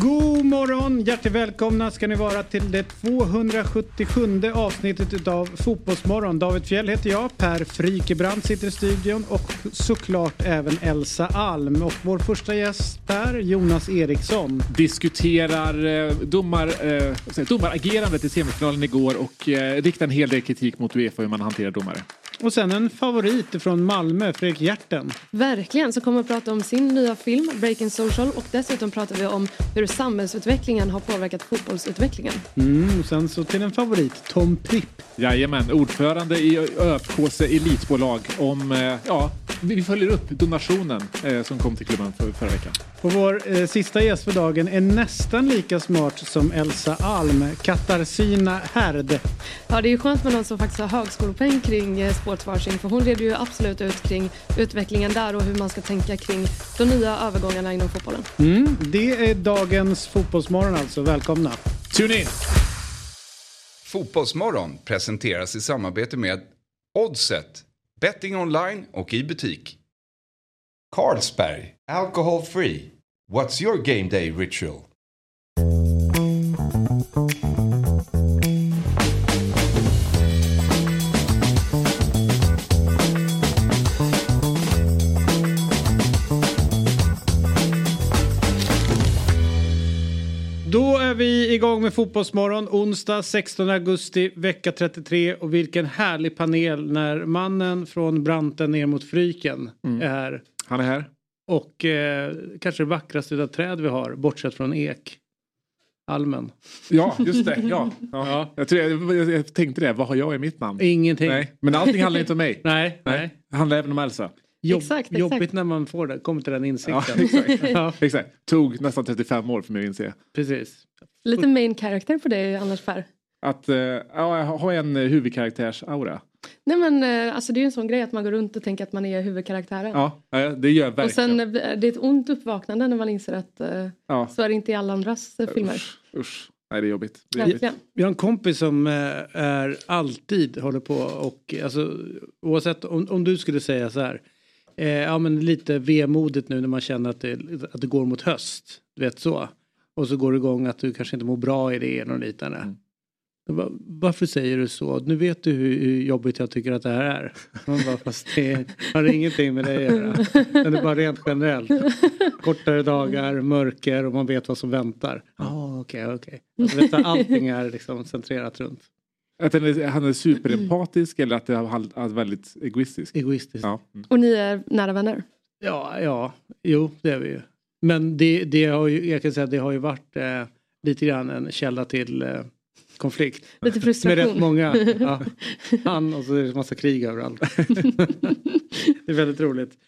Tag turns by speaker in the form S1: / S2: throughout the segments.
S1: God morgon! Hjärtligt välkomna ska ni vara till det 277 avsnittet utav Fotbollsmorgon. David Fjell heter jag, Per Frykebrant sitter i studion och såklart även Elsa Alm. Och vår första gäst är Jonas Eriksson.
S2: Diskuterar eh, domar, eh, domaragerandet i semifinalen igår och eh, riktar en hel del kritik mot Uefa hur man hanterar domare.
S1: Och sen en favorit från Malmö, Fredrik Hjerten.
S3: Verkligen, som kommer att prata om sin nya film Breaking Social och dessutom pratar vi om hur samhällsutvecklingen har påverkat fotbollsutvecklingen.
S1: Mm, och sen så till en favorit, Tom Pripp.
S2: Jajamän, ordförande i ÖFKs elitbolag om, eh, ja, vi följer upp donationen eh, som kom till klubben för, förra veckan.
S1: Och vår eh, sista gäst för dagen är nästan lika smart som Elsa Alm, Katarzyna Härd.
S3: Ja, det är ju skönt med någon som faktiskt har högskolepoäng kring eh, sportswashing för hon reder ju absolut ut kring utvecklingen där och hur man ska tänka kring de nya övergångarna inom fotbollen.
S1: Mm, det är dagens Fotbollsmorgon alltså, välkomna.
S2: Tune in!
S4: Fotbollsmorgon presenteras i samarbete med Oddset, betting online och i butik. Carlsberg, alcohol free. What's your game day ritual?
S1: Igång med Fotbollsmorgon onsdag 16 augusti vecka 33 och vilken härlig panel när mannen från Branten ner mot Fryken är här.
S2: Han är här.
S1: Och eh, kanske det vackraste av träd vi har bortsett från ek. Almen.
S2: Ja, just det. Ja. Ja. Jag, tror jag, jag, jag tänkte det, vad har jag i mitt namn?
S1: Ingenting.
S2: Nej, men allting handlar inte om mig.
S1: Nej, nej.
S2: Det handlar även om Elsa.
S1: Jobb,
S3: Exakt, exakt.
S1: Jobbigt när man får det, kommer till den
S2: Ja,
S1: insikten.
S2: exakt.
S1: Ja,
S2: exakt. Tog nästan 35 år för mig att inse.
S1: precis.
S3: Lite main character på dig annars Per.
S2: Att eh, ja, jag har en eh, huvudkaraktärs-aura.
S3: Nej men eh, alltså det är ju en sån grej att man går runt och tänker att man är huvudkaraktären.
S2: Ja, ja, det gör jag
S3: och
S2: verkligen.
S3: sen eh, det är ett ont uppvaknande när man inser att eh,
S2: ja.
S3: så är det inte i alla andras eh, filmer.
S2: Usch, usch. Nej, det är jobbigt. Det är jobbigt.
S3: Verkligen.
S1: Vi har en kompis som eh, är alltid håller på och alltså oavsett om, om du skulle säga så här. Eh, ja men lite vemodigt nu när man känner att det, att det går mot höst. Du vet så. Och så går det igång att du kanske inte mår bra i det och liknande.
S2: Mm.
S1: Varför säger du så? Nu vet du hur, hur jobbigt jag tycker att det här är. Man bara, fast det har ingenting med dig att göra. Det är bara rent generellt. Kortare dagar, mörker och man vet vad som väntar. Ja, okej, okej. Alltså, vet du, Allting är liksom centrerat runt
S2: Att han är, han är superempatisk eller att det är väldigt egoistisk.
S1: egoistiskt. Ja,
S2: Ja. Mm.
S3: Och ni är nära vänner.
S1: ja, jo, det är vi ju. Men det, det har ju, jag kan säga det har ju varit eh, lite grann en källa till eh, konflikt.
S3: Lite
S1: Med rätt
S3: frustration.
S1: många. Ja. Han och så är det massa krig överallt. det är väldigt roligt.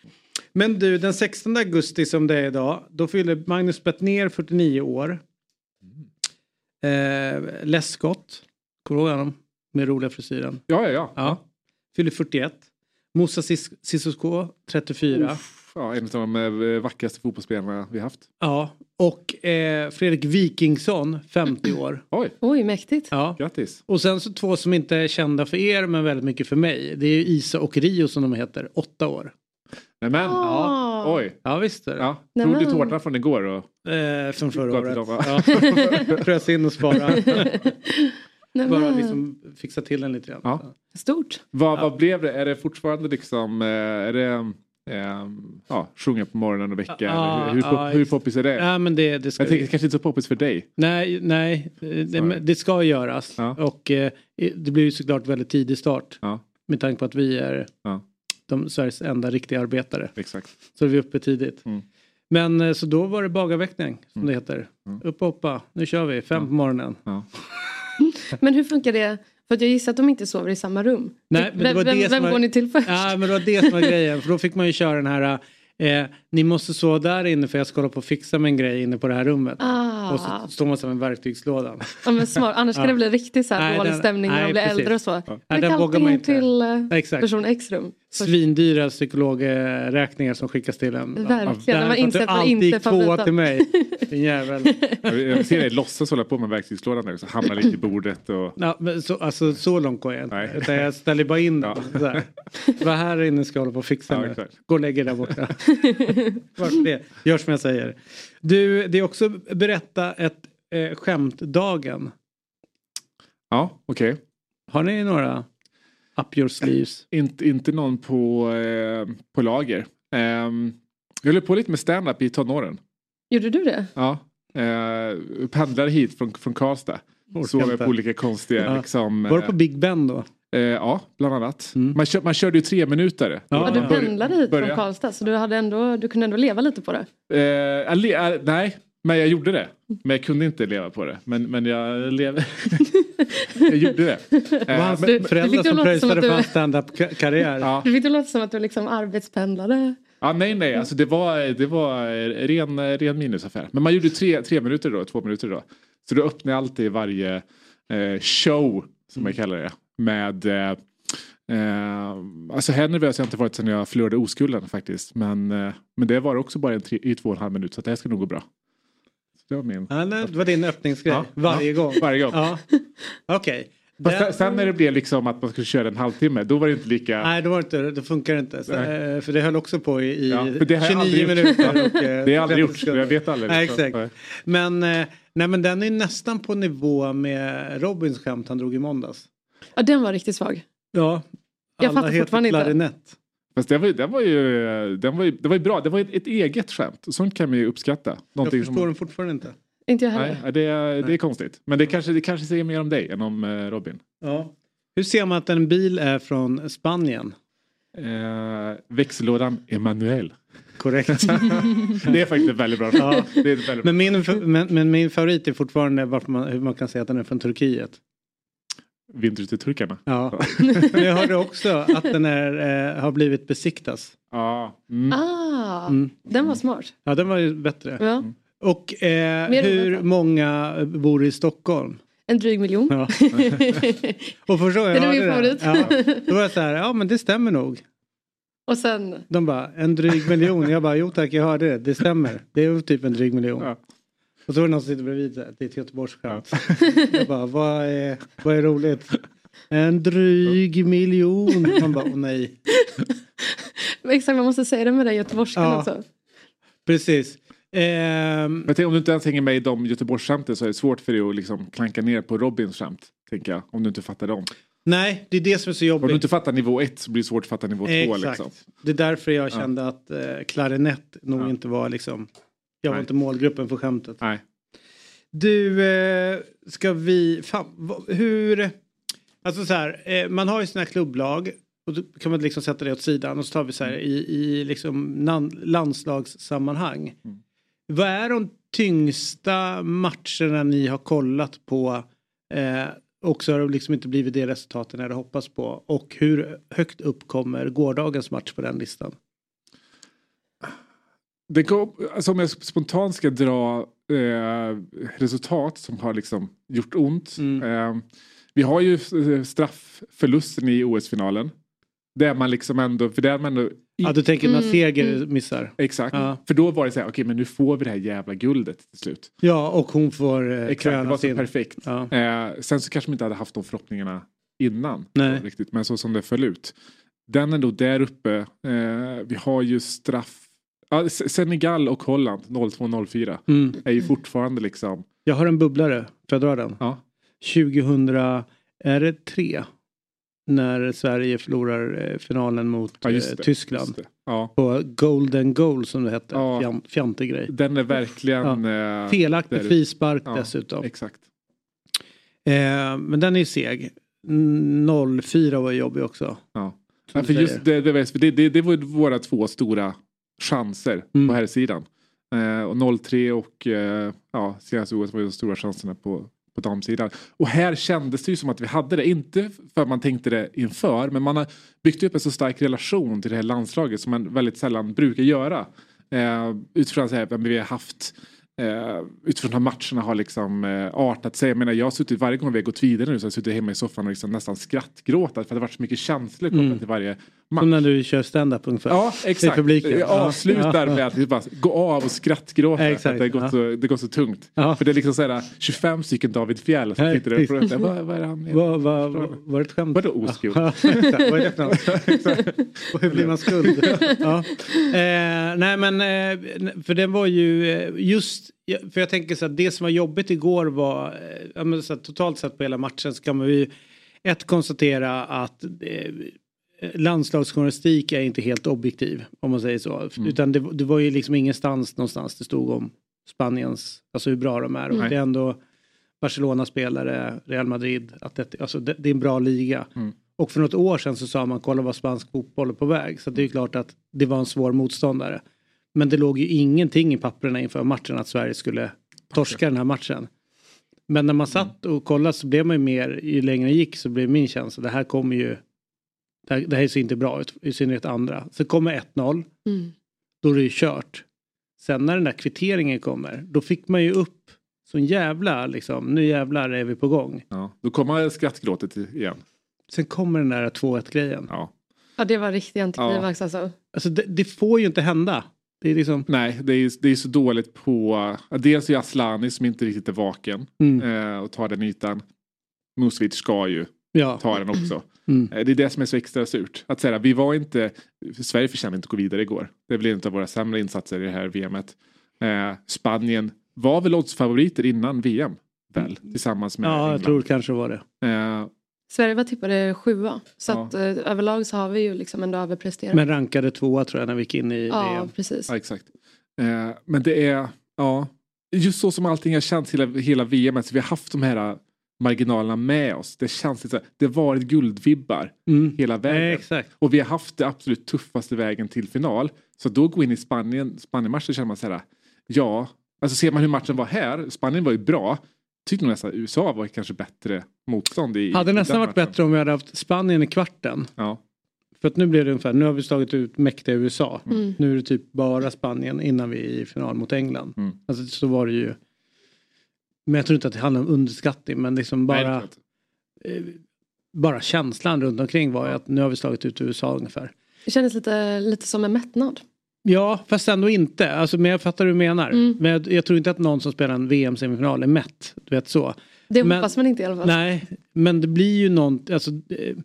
S1: Men du, den 16 augusti som det är idag, då fyller Magnus Bettner 49 år. Eh, Läskott, kommer du ihåg honom? Med roliga frisyren.
S2: Ja, ja, ja.
S1: Ja. Fyller 41. Moussa Sis- Sissoko 34.
S2: Uff, ja. En av de eh, vackraste fotbollsspelarna vi haft.
S1: Ja. Och eh, Fredrik Wikingsson 50 år.
S2: Oj,
S3: Oj, mäktigt.
S1: Ja.
S2: grattis.
S1: Och sen så två som inte är kända för er men väldigt mycket för mig. Det är ju Isa och Rio som de heter. Åtta år.
S2: Nej, men,
S3: Ah.
S2: oj.
S1: Ja visst är det.
S2: Ja. Tog du tårtan från igår? Och...
S1: Eh, från förra året. Ja. Frös in och spara.
S3: Nej,
S1: Bara liksom fixa till den lite grann.
S2: Ja.
S3: Stort.
S2: Vad, vad blev det? Är det fortfarande liksom, eh, är det eh, ja, sjunga på morgonen och väcka? Eller hur, pop, hur poppis är det?
S1: Ja men det, det ska
S2: Jag tänker kanske inte så poppis för dig.
S1: Nej, nej. Det, det ska göras.
S2: Ja.
S1: Och eh, det blir ju såklart väldigt tidig start.
S2: Ja.
S1: Med tanke på att vi är
S2: Ja.
S1: de Sveriges enda riktiga arbetare.
S2: Exakt.
S1: Så är vi uppe tidigt.
S2: Mm.
S1: Men eh, så då var det bagarväckning som
S2: Mm.
S1: det heter.
S2: Mm.
S1: Upp och hoppa, nu kör vi, fem
S2: Ja.
S1: på morgonen.
S2: Ja.
S3: Men hur funkar det? För att jag gissar att de inte sover i samma rum.
S1: Nej, men det var
S3: vem,
S1: det
S3: vem
S1: var-
S3: går ni till först?
S1: Ja men det var det som var grejen. För då fick man ju köra den här eh, ni måste sova där inne för jag ska hålla på och fixa med en grej inne på det här rummet.
S3: Ah.
S1: Och så står man som en verktygslåda.
S3: Ja, men smart. Annars kan
S1: Ja.
S3: det bli riktigt så här
S1: Nej,
S3: dålig
S1: den-
S3: stämning när
S1: nej,
S3: de blir
S1: precis.
S3: äldre och så.
S1: Nej,
S3: Jag
S1: den vågar man inte.
S3: till eh,
S1: Exakt.
S3: person X rum.
S1: Svindyra psykologräkningar som skickas till en.
S3: Verkligen, när man inser att man
S1: alltid
S3: inte får byta.
S1: till mig. Din jävel.
S2: Jag ser dig låtsas hålla på med verktygslådan nu. Så hamnar lite i bordet och...
S1: Ja, men så, alltså, så långt går jag inte.
S2: Nej.
S1: Utan jag ställer bara in den.
S2: Ja.
S1: Vad här inne ska jag hålla på och fixa
S2: Ja,
S1: nu. Gå och lägg er där borta. Varför det? Gör som jag säger. Du, det är också berätta ett eh, skämtdagen.
S2: Ja, okej.
S1: Har ni några up your sleeves?
S2: Inte, inte någon på, eh, på lager. Ehm, jag höll på lite med stand-up i tonåren.
S3: Gjorde du det?
S2: Ja. Eh, pendlade hit från, från Karlstad. Såg jag på olika konstiga
S1: Ja.
S2: liksom,
S1: Var du på
S2: eh,
S1: Big Ben då?
S2: eh, Ja, bland annat.
S1: Mm.
S2: Man, kör, man körde ju tre minuter.
S1: Ja,
S3: du pendlade hit
S2: börja.
S3: från Karlstad så du, hade ändå, du kunde ändå leva lite på det.
S2: Eh, eh, nej, men jag gjorde det. Men jag kunde inte leva på det. Men, men jag levde. jag gjorde det.
S1: Var
S2: Eh,
S1: hans
S2: men,
S3: du-
S1: föräldrar
S3: det
S1: som pröjsade för hans stand-up-karriär?
S2: ja.
S3: Du fick det låta som att du liksom arbetspendlade.
S2: Ja, nej, nej, alltså det var, det var ren, ren minusaffär. Men man gjorde tre, tre minuter då, två minuter då. Så då öppnade jag alltid varje eh, show, som jag kallar det, med eh, eh, alltså här nervös har jag inte varit sedan jag förlorade oskulden faktiskt. Men, eh, men det var också bara en tre, i två och en halv minut så det här ska nog gå bra. Det var min.
S1: Ja, nej, det var din öppningsgrej.
S2: Ja,
S1: Varje
S2: ja,
S1: gång?
S2: Varje gång.
S1: Ja. Okej.
S2: Fast
S1: Det-
S2: sen, när det blev liksom att man skulle köra en halvtimme, då var det inte lika...
S1: Nej, det, var inte, det funkar inte. Så, eh, för det höll också på i, i
S2: Ja, för det har jag
S1: 29
S2: aldrig gjort.
S1: minuter. Och, eh,
S2: det har jag aldrig
S1: 30
S2: gjort, jag vet aldrig.
S1: Nej, exakt. Men, eh, nej, men den är nästan på nivå med Robins skämt han drog i måndags.
S3: Ja, den var riktigt svag.
S1: Ja.
S3: Jag
S1: Alla
S3: fattar
S1: heter
S3: fortfarande inte.
S2: Fast det var, det var ju, den var ju, det var ju bra, det var ett, ett eget skämt. Sånt kan man ju uppskatta.
S1: Jag
S2: Någonting
S1: förstår
S2: som,
S1: den fortfarande inte.
S3: Inte jag heller.
S2: nej, det, är- det är konstigt. Men det kanske, det kanske säger mer om dig än om eh, Robin.
S1: Ja. Hur ser man att en bil är från Spanien?
S2: Eh, växellådan Emanuel.
S1: Korrekt.
S2: Det är faktiskt väldigt bra
S1: Ja.
S2: det är ett väldigt bra.
S1: men, min, men, men min favorit är fortfarande varför man, hur man kan säga att den är från Turkiet.
S2: Vinter till turkarna.
S1: Ja. Men jag hörde också att den är, eh, har blivit besiktas.
S2: Ja. Mm.
S3: Ah,
S1: Mm.
S3: den var smart.
S1: Ja, den var ju bättre.
S3: Ja.
S1: Och eh, hur många bor i Stockholm?
S3: En dryg miljon.
S1: Ja. Och första gången jag
S3: min
S1: hörde det,
S3: favorit.
S1: ja, då var jag så här, ja men det stämmer nog.
S3: Och sen,
S1: De bara, en dryg miljon. Jag bara, jo tack jag hörde det, det stämmer. Det är typ en dryg miljon.
S2: Ja.
S1: Och så var det någon som sitter bredvid, det är ett Göteborgsskämt. Jag bara, vad är, vad är roligt? En dryg miljon. Man bara, åh nej.
S3: exakt man måste säga det med den göteborgskan
S1: Ja.
S3: också.
S1: Precis. Ehm,
S2: tänker, om du inte ens hänger med i de Göteborgsskämten så är det svårt för dig att liksom klanka ner på Robins skämt. Tänker jag. Om du inte fattar dem.
S1: nej, det är det som är så
S2: Om
S1: jobbigt.
S2: du inte fattar nivå ett så blir det svårt att fatta nivå två.
S1: Exakt.
S2: Liksom.
S1: Det är därför jag kände att eh, klarinett nog
S2: Ja.
S1: inte var liksom, jag var
S2: Nej.
S1: inte målgruppen för skämtet.
S2: Nej.
S1: Du, eh, ska vi, fan, hur, alltså så här, eh, man har ju sina klubblag och då kan man liksom sätta det åt sidan och så tar vi så här i, i liksom nan, landslagssammanhang.
S2: Mm.
S1: Vad är de tyngsta matcherna ni har kollat på eh, och så har det liksom inte blivit det resultaten ni hade hoppats på och hur högt upp kommer gårdagens match på den listan?
S2: Det går, alltså om jag spontant ska dra eh, resultat som har liksom gjort ont.
S1: Mm.
S2: Eh, vi har ju eh, straffförlusten i OS-finalen. Där man liksom ändå, för där man ändå, i,
S1: Ja, du tänker när
S3: Mm,
S1: Seger missar?
S2: exakt.
S1: Ja.
S2: För då var det så här, okej men nu får vi det här jävla guldet till slut.
S1: Ja, och hon får eh,
S2: Exakt, det var så perfekt.
S1: Ja.
S2: Eh, sen så kanske man inte hade haft de förhoppningarna innan.
S1: Nej.
S2: Riktigt, men så som det föll ut. Den är då där uppe. Eh, vi har ju straff. Ja, Senegal och Holland 02-04
S1: Mm.
S2: är ju fortfarande liksom.
S1: Jag har en bubblare, får jag dra den?
S2: Ja.
S1: 2000, är det tre? När Sverige förlorar eh, finalen mot
S2: Ja, just
S1: eh,
S2: det,
S1: Tyskland.
S2: Ja,
S1: På Golden Goal som det hette.
S2: Ja.
S1: Fjant, fjantig grej.
S2: den är verkligen. Eh,
S1: Felaktig
S2: där-
S1: frispark
S2: ja,
S1: dessutom.
S2: Exakt.
S1: Eh, men den är seg. 04 var jobbig också.
S2: Ja. Ja,
S1: du
S2: för just det, det, det, det, det var ju våra två stora chanser
S1: Mm.
S2: på här sidan. Eh, och 03 och eh, ja, senaste OS var ju de stora chanserna på, på damsidan. Och här kändes det ju som att vi hade det. Inte för att man tänkte det inför men man har byggt upp en så stark relation till det här landslaget som man väldigt sällan brukar göra. Eh, utifrån så här, vi har haft eh, utifrån hur matcherna har liksom eh, artat sig. Jag menar jag har suttit varje gång vi har gått vidare nu så har jag suttit hemma i soffan och liksom nästan skrattgråtat för att det har varit så mycket känslor kopplat
S1: Mm.
S2: till varje match.
S1: Som när du kör stand-up ungefär.
S2: Ja exakt.
S1: publiken.
S2: Jag
S1: Ja.
S2: avslutar
S1: Ja.
S2: med att vi bara gå av och skrattgråta.
S1: Ja,
S2: för att det, går
S1: Ja.
S2: så, det så tungt. För det är liksom såhär 25 stycken David Fjäll som sitter där och frågar vad, vad är det han menar?
S1: Vad- vad- var det ett skämt?
S2: Vadå oskuld?
S1: Vad är det för något? Och hur blir man skuld? Eh, nej men eh, för det var ju eh, just för jag tänker så att det som var jobbigt igår var eh, ja, men så totalt sett på hela matchen så kan man ju ett konstatera att eh, landslagsjournalistik är inte helt objektiv om man säger så.
S2: Mm.
S1: Utan det, det var ju liksom ingenstans någonstans det stod om Spaniens, alltså hur bra de är. Och det är ändå Barcelona-spelare, Real Madrid, att det, alltså det, det är en bra liga.
S2: Mm.
S1: Och för något år sedan så sa man kolla vad spansk fotboll är på väg. Så det är klart att det var en svår motståndare. Men det låg ju ingenting i papperna inför matchen att Sverige skulle torska den här matchen. Men när man satt och kollade så blev man ju mer, ju längre det gick så blev min känsla, det här kommer ju, det här, det här ser inte bra ut, i synnerhet andra. Så kommer 1-0,
S3: Mm.
S1: då är det ju kört. Sen när den där kvitteringen kommer, då fick man ju upp sån jävla liksom, nu jävlar är vi på gång.
S2: Ja. Då kommer skrattgråtet igen.
S1: Sen kommer den där 2-1 grejen.
S2: Ja.
S3: Ja, det var riktig antiklimax alltså.
S1: Alltså det, det får ju inte hända. Det är liksom,
S2: Nej, det är, det är så dåligt på... Dels är Aslani som inte riktigt är vaken
S1: mm,
S2: eh, och tar den ytan. Musovic ska ju
S1: ja.
S2: ta den också.
S1: Mm.
S2: Eh, Det är det som är så extra surt. Att säga, vi var inte... Sverige förtjänade inte att gå vidare igår. Det blev en av våra sämre insatser i det här VMet. Eh, Spanien var väl oddsfavoriter innan VM? Väl? Tillsammans med
S1: Ja, jag
S2: England.
S1: tror kanske det var det.
S2: Eh,
S3: Sverige var tippade sjua. Så
S2: Ja.
S3: att eh, överlag så har vi ju liksom ändå överpresterat.
S1: Men rankade tvåa tror jag när vi gick in i
S3: ja,
S1: VM.
S3: precis.
S2: Ja, exakt. Eh, men det är, ja, just så som allting har känts hela, hela VM. Alltså, vi har haft de här marginalerna med oss. Det känns lite så här, det har varit guldvibbar
S1: Mm.
S2: hela vägen.
S1: Nej, exakt.
S2: Och vi har haft det absolut tuffaste vägen till final. Så då gå in i Spanien, Spanien-matchen känner man så här, ja, alltså ser man hur matchen var här, Spanien var ju bra. Tyckte nog nästan USA var kanske bättre motstånd i
S1: Hade
S2: i
S1: nästan varit
S2: matchen.
S1: bättre om vi hade haft Spanien i kvarten.
S2: Ja,
S1: För att nu blev det ungefär, nu har vi slagit ut mäktiga USA.
S3: Mm.
S1: Nu är det typ bara Spanien innan vi är i final mot England.
S2: Mm.
S1: Alltså så var det ju. Men jag tror inte att det handlar om underskattning men liksom
S2: Nej,
S1: bara,
S2: inte.
S1: eh, bara känslan runt omkring var ju att nu har vi slagit ut USA ungefär.
S3: Det kändes lite, lite som en mättnad.
S1: Ja, fast ändå inte. Alltså, men jag fattar hur du menar.
S3: Mm.
S1: Men jag, jag tror inte att någon som spelar en VM-semifinal är mätt. Du vet så.
S3: Det
S1: Men-
S3: hoppas man inte i alla fall.
S1: Nej, men det blir ju något, alltså, eh,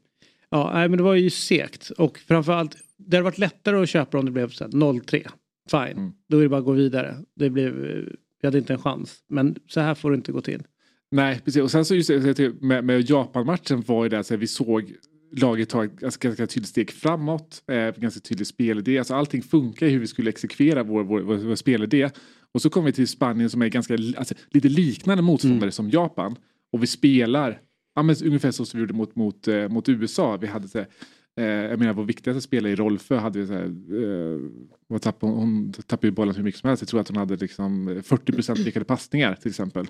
S1: ja, nej, men det var ju segt. Och framförallt, det hade varit lättare att köpa om det blev så här 0-3. Fine,
S2: Mm.
S1: då är det bara att gå vidare. Det blev, eh, vi hade inte en chans. Men så här får det inte gå till.
S2: Nej, precis. Och sen så just det, med, med Japan-matchen var ju det så här, vi såg laget ta ett ganska, ganska tydligt steg framåt, eh, ganska tydlig spelidé. Alltså allting funkar i hur vi skulle exekvera vår, vår, vår, vår spelidé. Och så kommer vi till Spanien som är ganska, alltså, lite liknande motståndare
S1: Mm.
S2: som Japan. Och vi spelar ja, men ungefär så som vi gjorde mot, mot, eh, mot USA. Vi hade så eh, jag menar vår viktigaste spelare i Rolfö hade vi så här, eh, tappade, hon, hon tappade ju bollen hur mycket som helst. Jag tror att hon hade liksom 40% lyckade passningar till exempel.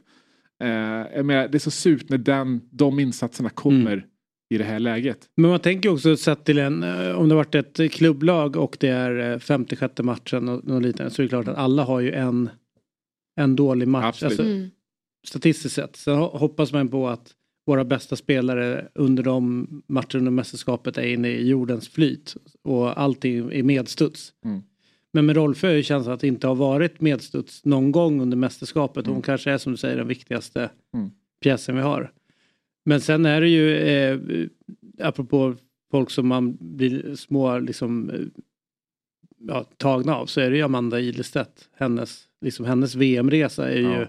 S2: Eh, jag menar, det är så surt när den, de insatserna kommer i det här läget.
S1: Men man tänker också sett till en, eh, om det varit ett klubblag och det är eh, 56 matchen och något liknande så är det klart att alla har ju en, en dålig match.
S2: Absolut.
S1: Alltså,
S3: Mm.
S1: statistiskt sett. Så ho- hoppas man på att våra bästa spelare under de matcher under mästerskapet är inne i jordens flyt och allting är medstuds.
S2: Mm.
S1: Men med Rolfö känns det att det inte har varit medstuds någon gång under mästerskapet.
S2: Mm.
S1: Hon kanske är som du säger den viktigaste
S2: Mm.
S1: pjäsen vi har. Men sen är det ju, eh, apropå folk som man blir små liksom, eh, ja, tagna av, så är det ju Amanda Ilestedt. Hennes, liksom, hennes VM-resa är ju
S2: Ja.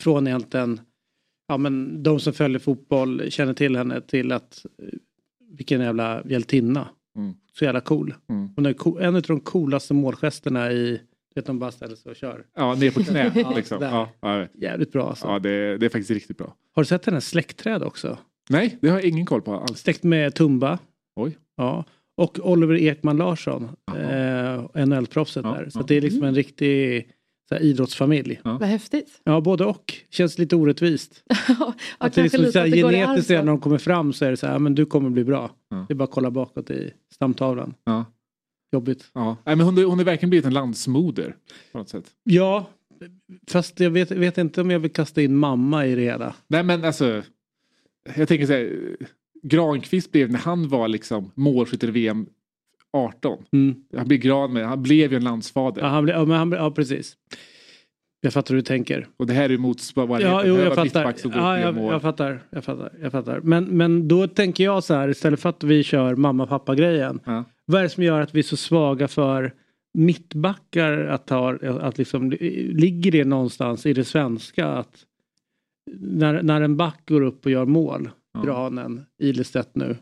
S1: från egentligen, ja men de som följer fotboll känner till henne till att eh, vilken jävla hjältinna.
S2: Mm.
S1: Så jävla cool.
S2: Mm.
S1: Hon är en av de coolaste målgesterna i, vet de bara ställer sig och kör.
S2: Ja, ner på knä
S1: Ja,
S2: liksom. Ja, ja,
S1: Jävligt bra alltså.
S2: ja det, det är faktiskt riktigt bra.
S1: Har du sett hennes släktträd också?
S2: Nej, det har jag ingen koll på alls.
S1: Släkt med Tumba.
S2: Oj.
S1: Ja. Och Oliver Ekman Larsson, eh, NHL-proffset
S2: Ja,
S1: där. Så
S2: ja.
S1: det är liksom en riktig så här, idrottsfamilj.
S3: Vad häftigt.
S1: Ja, både och. Känns lite orättvist.
S3: ja,
S1: att det liksom
S3: lite
S1: så här, genetiskt när de kommer fram så är det så här, men du kommer bli bra.
S2: Ja.
S1: Det är bara att kolla bakåt i stamtavlan.
S2: Ja.
S1: Jobbigt.
S2: Ja. Nej, men hon, hon är verkligen blivit en landsmoder på något sätt.
S1: Ja, Fast jag vet, vet inte om jag vill kasta in mamma i det hela.
S2: Nej men alltså. Jag tänker så här. Granqvist blev när han var liksom målskytt i VM 18.
S1: Mm.
S2: Han blev gran med, han blev ju en landsfader.
S1: Ja, han blir, ja, men han ja, precis. Jag fattar hur du tänker.
S2: Och det här är motsvarigheten.
S1: Ja, jo, jag fattar. Ja, jag, jag fattar. Jag fattar. Jag fattar. Men, men då tänker jag så här, istället för att vi kör mamma-pappa-grejen.
S2: Ja.
S1: Vad är det som gör att vi är så svaga för mittbackar att ta, att liksom, ligger det någonstans i det svenska att när, när en back går upp och gör mål,
S2: Ja.
S1: Granen, Ilestedt nu,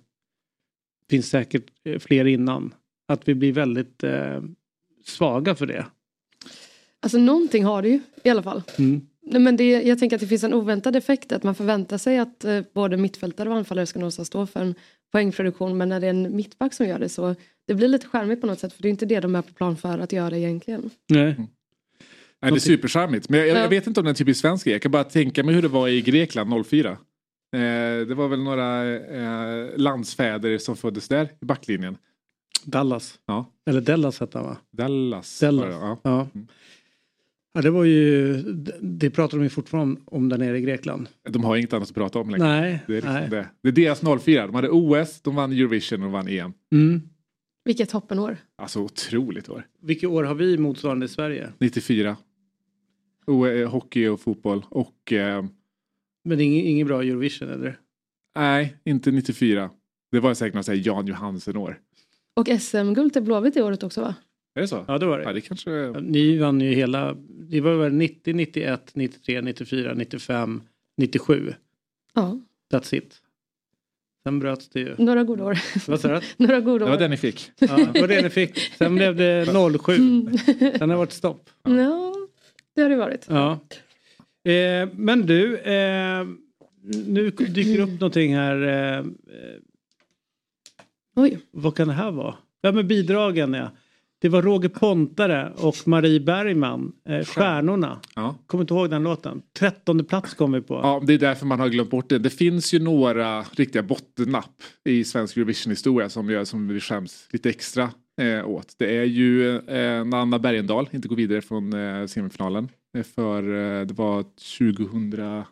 S1: finns säkert eh, fler innan, att vi blir väldigt eh, svaga för det.
S3: Alltså någonting har det ju i alla fall.
S1: Mm.
S3: Nej, men det, jag tänker att det finns en oväntad effekt att man förväntar sig att eh, både mittfältare och anfallare ska någonstans stå för en poängproduktion men när det är en mittback som gör det så det blir lite charmigt på något sätt för det är inte det de är på plan för att göra egentligen.
S1: Nej.
S2: Nej, det är supercharmigt. Men jag, jag,
S3: Ja.
S2: jag vet inte om det är en typisk svensk grej. Jag kan bara tänka mig hur det var i Grekland 04. Eh, det var väl några eh, landsfäder som föddes där i backlinjen.
S1: Dallas.
S2: Ja.
S1: Eller Dallas hette han va?
S2: Dallas.
S1: Dallas.
S2: det, Ja.
S1: Ja.
S2: Mm.
S1: ja, det var ju, det- det pratar de ju fortfarande om, om där nere i Grekland.
S2: De har inget annat att prata om längre.
S1: Nej,
S2: Det är, liksom
S1: nej.
S2: det. det är deras 04. De hade OS, de vann Eurovision och de vann EM.
S1: Mm.
S3: Vilket toppenår.
S2: Alltså otroligt år.
S1: Vilket år har vi motsvarande i Sverige?
S2: 94. O, eh, hockey och fotboll. Och eh,
S1: Men det är ingen, ingen bra Eurovision eller?
S2: nej, inte 94. Det var säkert något Jan Johansen-år.
S3: Och SM-guld till Blåvitt i året också va?
S2: Är det så?
S1: Ja det var det.
S2: Ja, det kanske...
S1: Ni vann ju hela, det var väl 90, 91, 93, 94, 95, 97.
S3: Ja,
S1: That's it. Sen bröts det ju.
S3: några goda år.
S1: Vad sa du?
S3: några goda
S2: Det
S3: år.
S2: var den ni fick.
S1: Ja, det var det ni fick. Sen blev det 07.
S3: Mm.
S1: Sen har det varit stopp.
S3: Ja, det har det varit.
S1: Ja. Eh, men du, eh, nu dyker det upp någonting här. Eh, eh,
S3: Oj.
S1: vad kan det här vara? Ja men bidragen ja. Det var Roger Pontare och Marie Bergman, eh, Stjärnorna.
S2: Ja.
S1: Kommer inte ihåg den låten. Trettonde plats kom vi på.
S2: ja, det är därför man har glömt bort det. Det finns ju några riktiga bottennapp i svensk Eurovision-historia som, gör, som vi skäms lite extra eh, åt. Det är ju eh, när Anna Bergendahl inte går vidare från eh, semifinalen. Eh, För eh, det var 2000...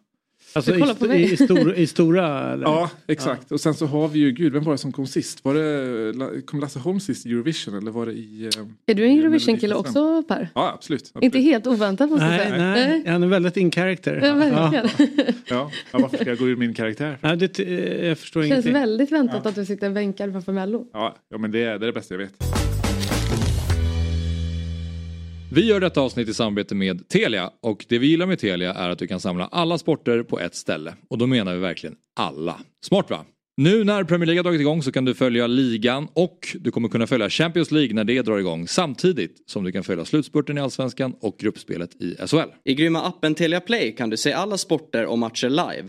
S1: alltså i, st- i, stor, i stora... Eller?
S2: Ja, exakt. Och sen så har vi ju, gud, vem var det som kom sist? Var det, kom Lasse Holm sist i Eurovision eller var det i... eh,
S3: Är du en Eurovision-kille också Per?
S2: Ja, absolut. absolut.
S3: Inte helt oväntat måste jag
S1: Nej,
S3: säga.
S1: nej, han är väldigt in character.
S3: Ja, verkligen.
S2: Ja, ja, varför ska jag gå ur min karaktär?
S1: Ja, det, eh, jag förstår
S3: Det känns
S1: ingenting.
S3: väldigt väntat att du sitter bänkad framför Mello.
S2: Ja, ja men det är det, är det bästa jag vet.
S5: Vi gör detta avsnitt i samarbete med Telia och det vi gillar med Telia är att du kan samla alla sporter på ett ställe. Och då menar vi verkligen alla. Smart va? Nu när Premier League har dragit igång så kan du följa ligan och du kommer kunna följa Champions League när det drar igång samtidigt som du kan följa slutspurten i Allsvenskan och gruppspelet i SHL.
S6: I grymma appen Telia Play kan du se alla sporter och matcher live.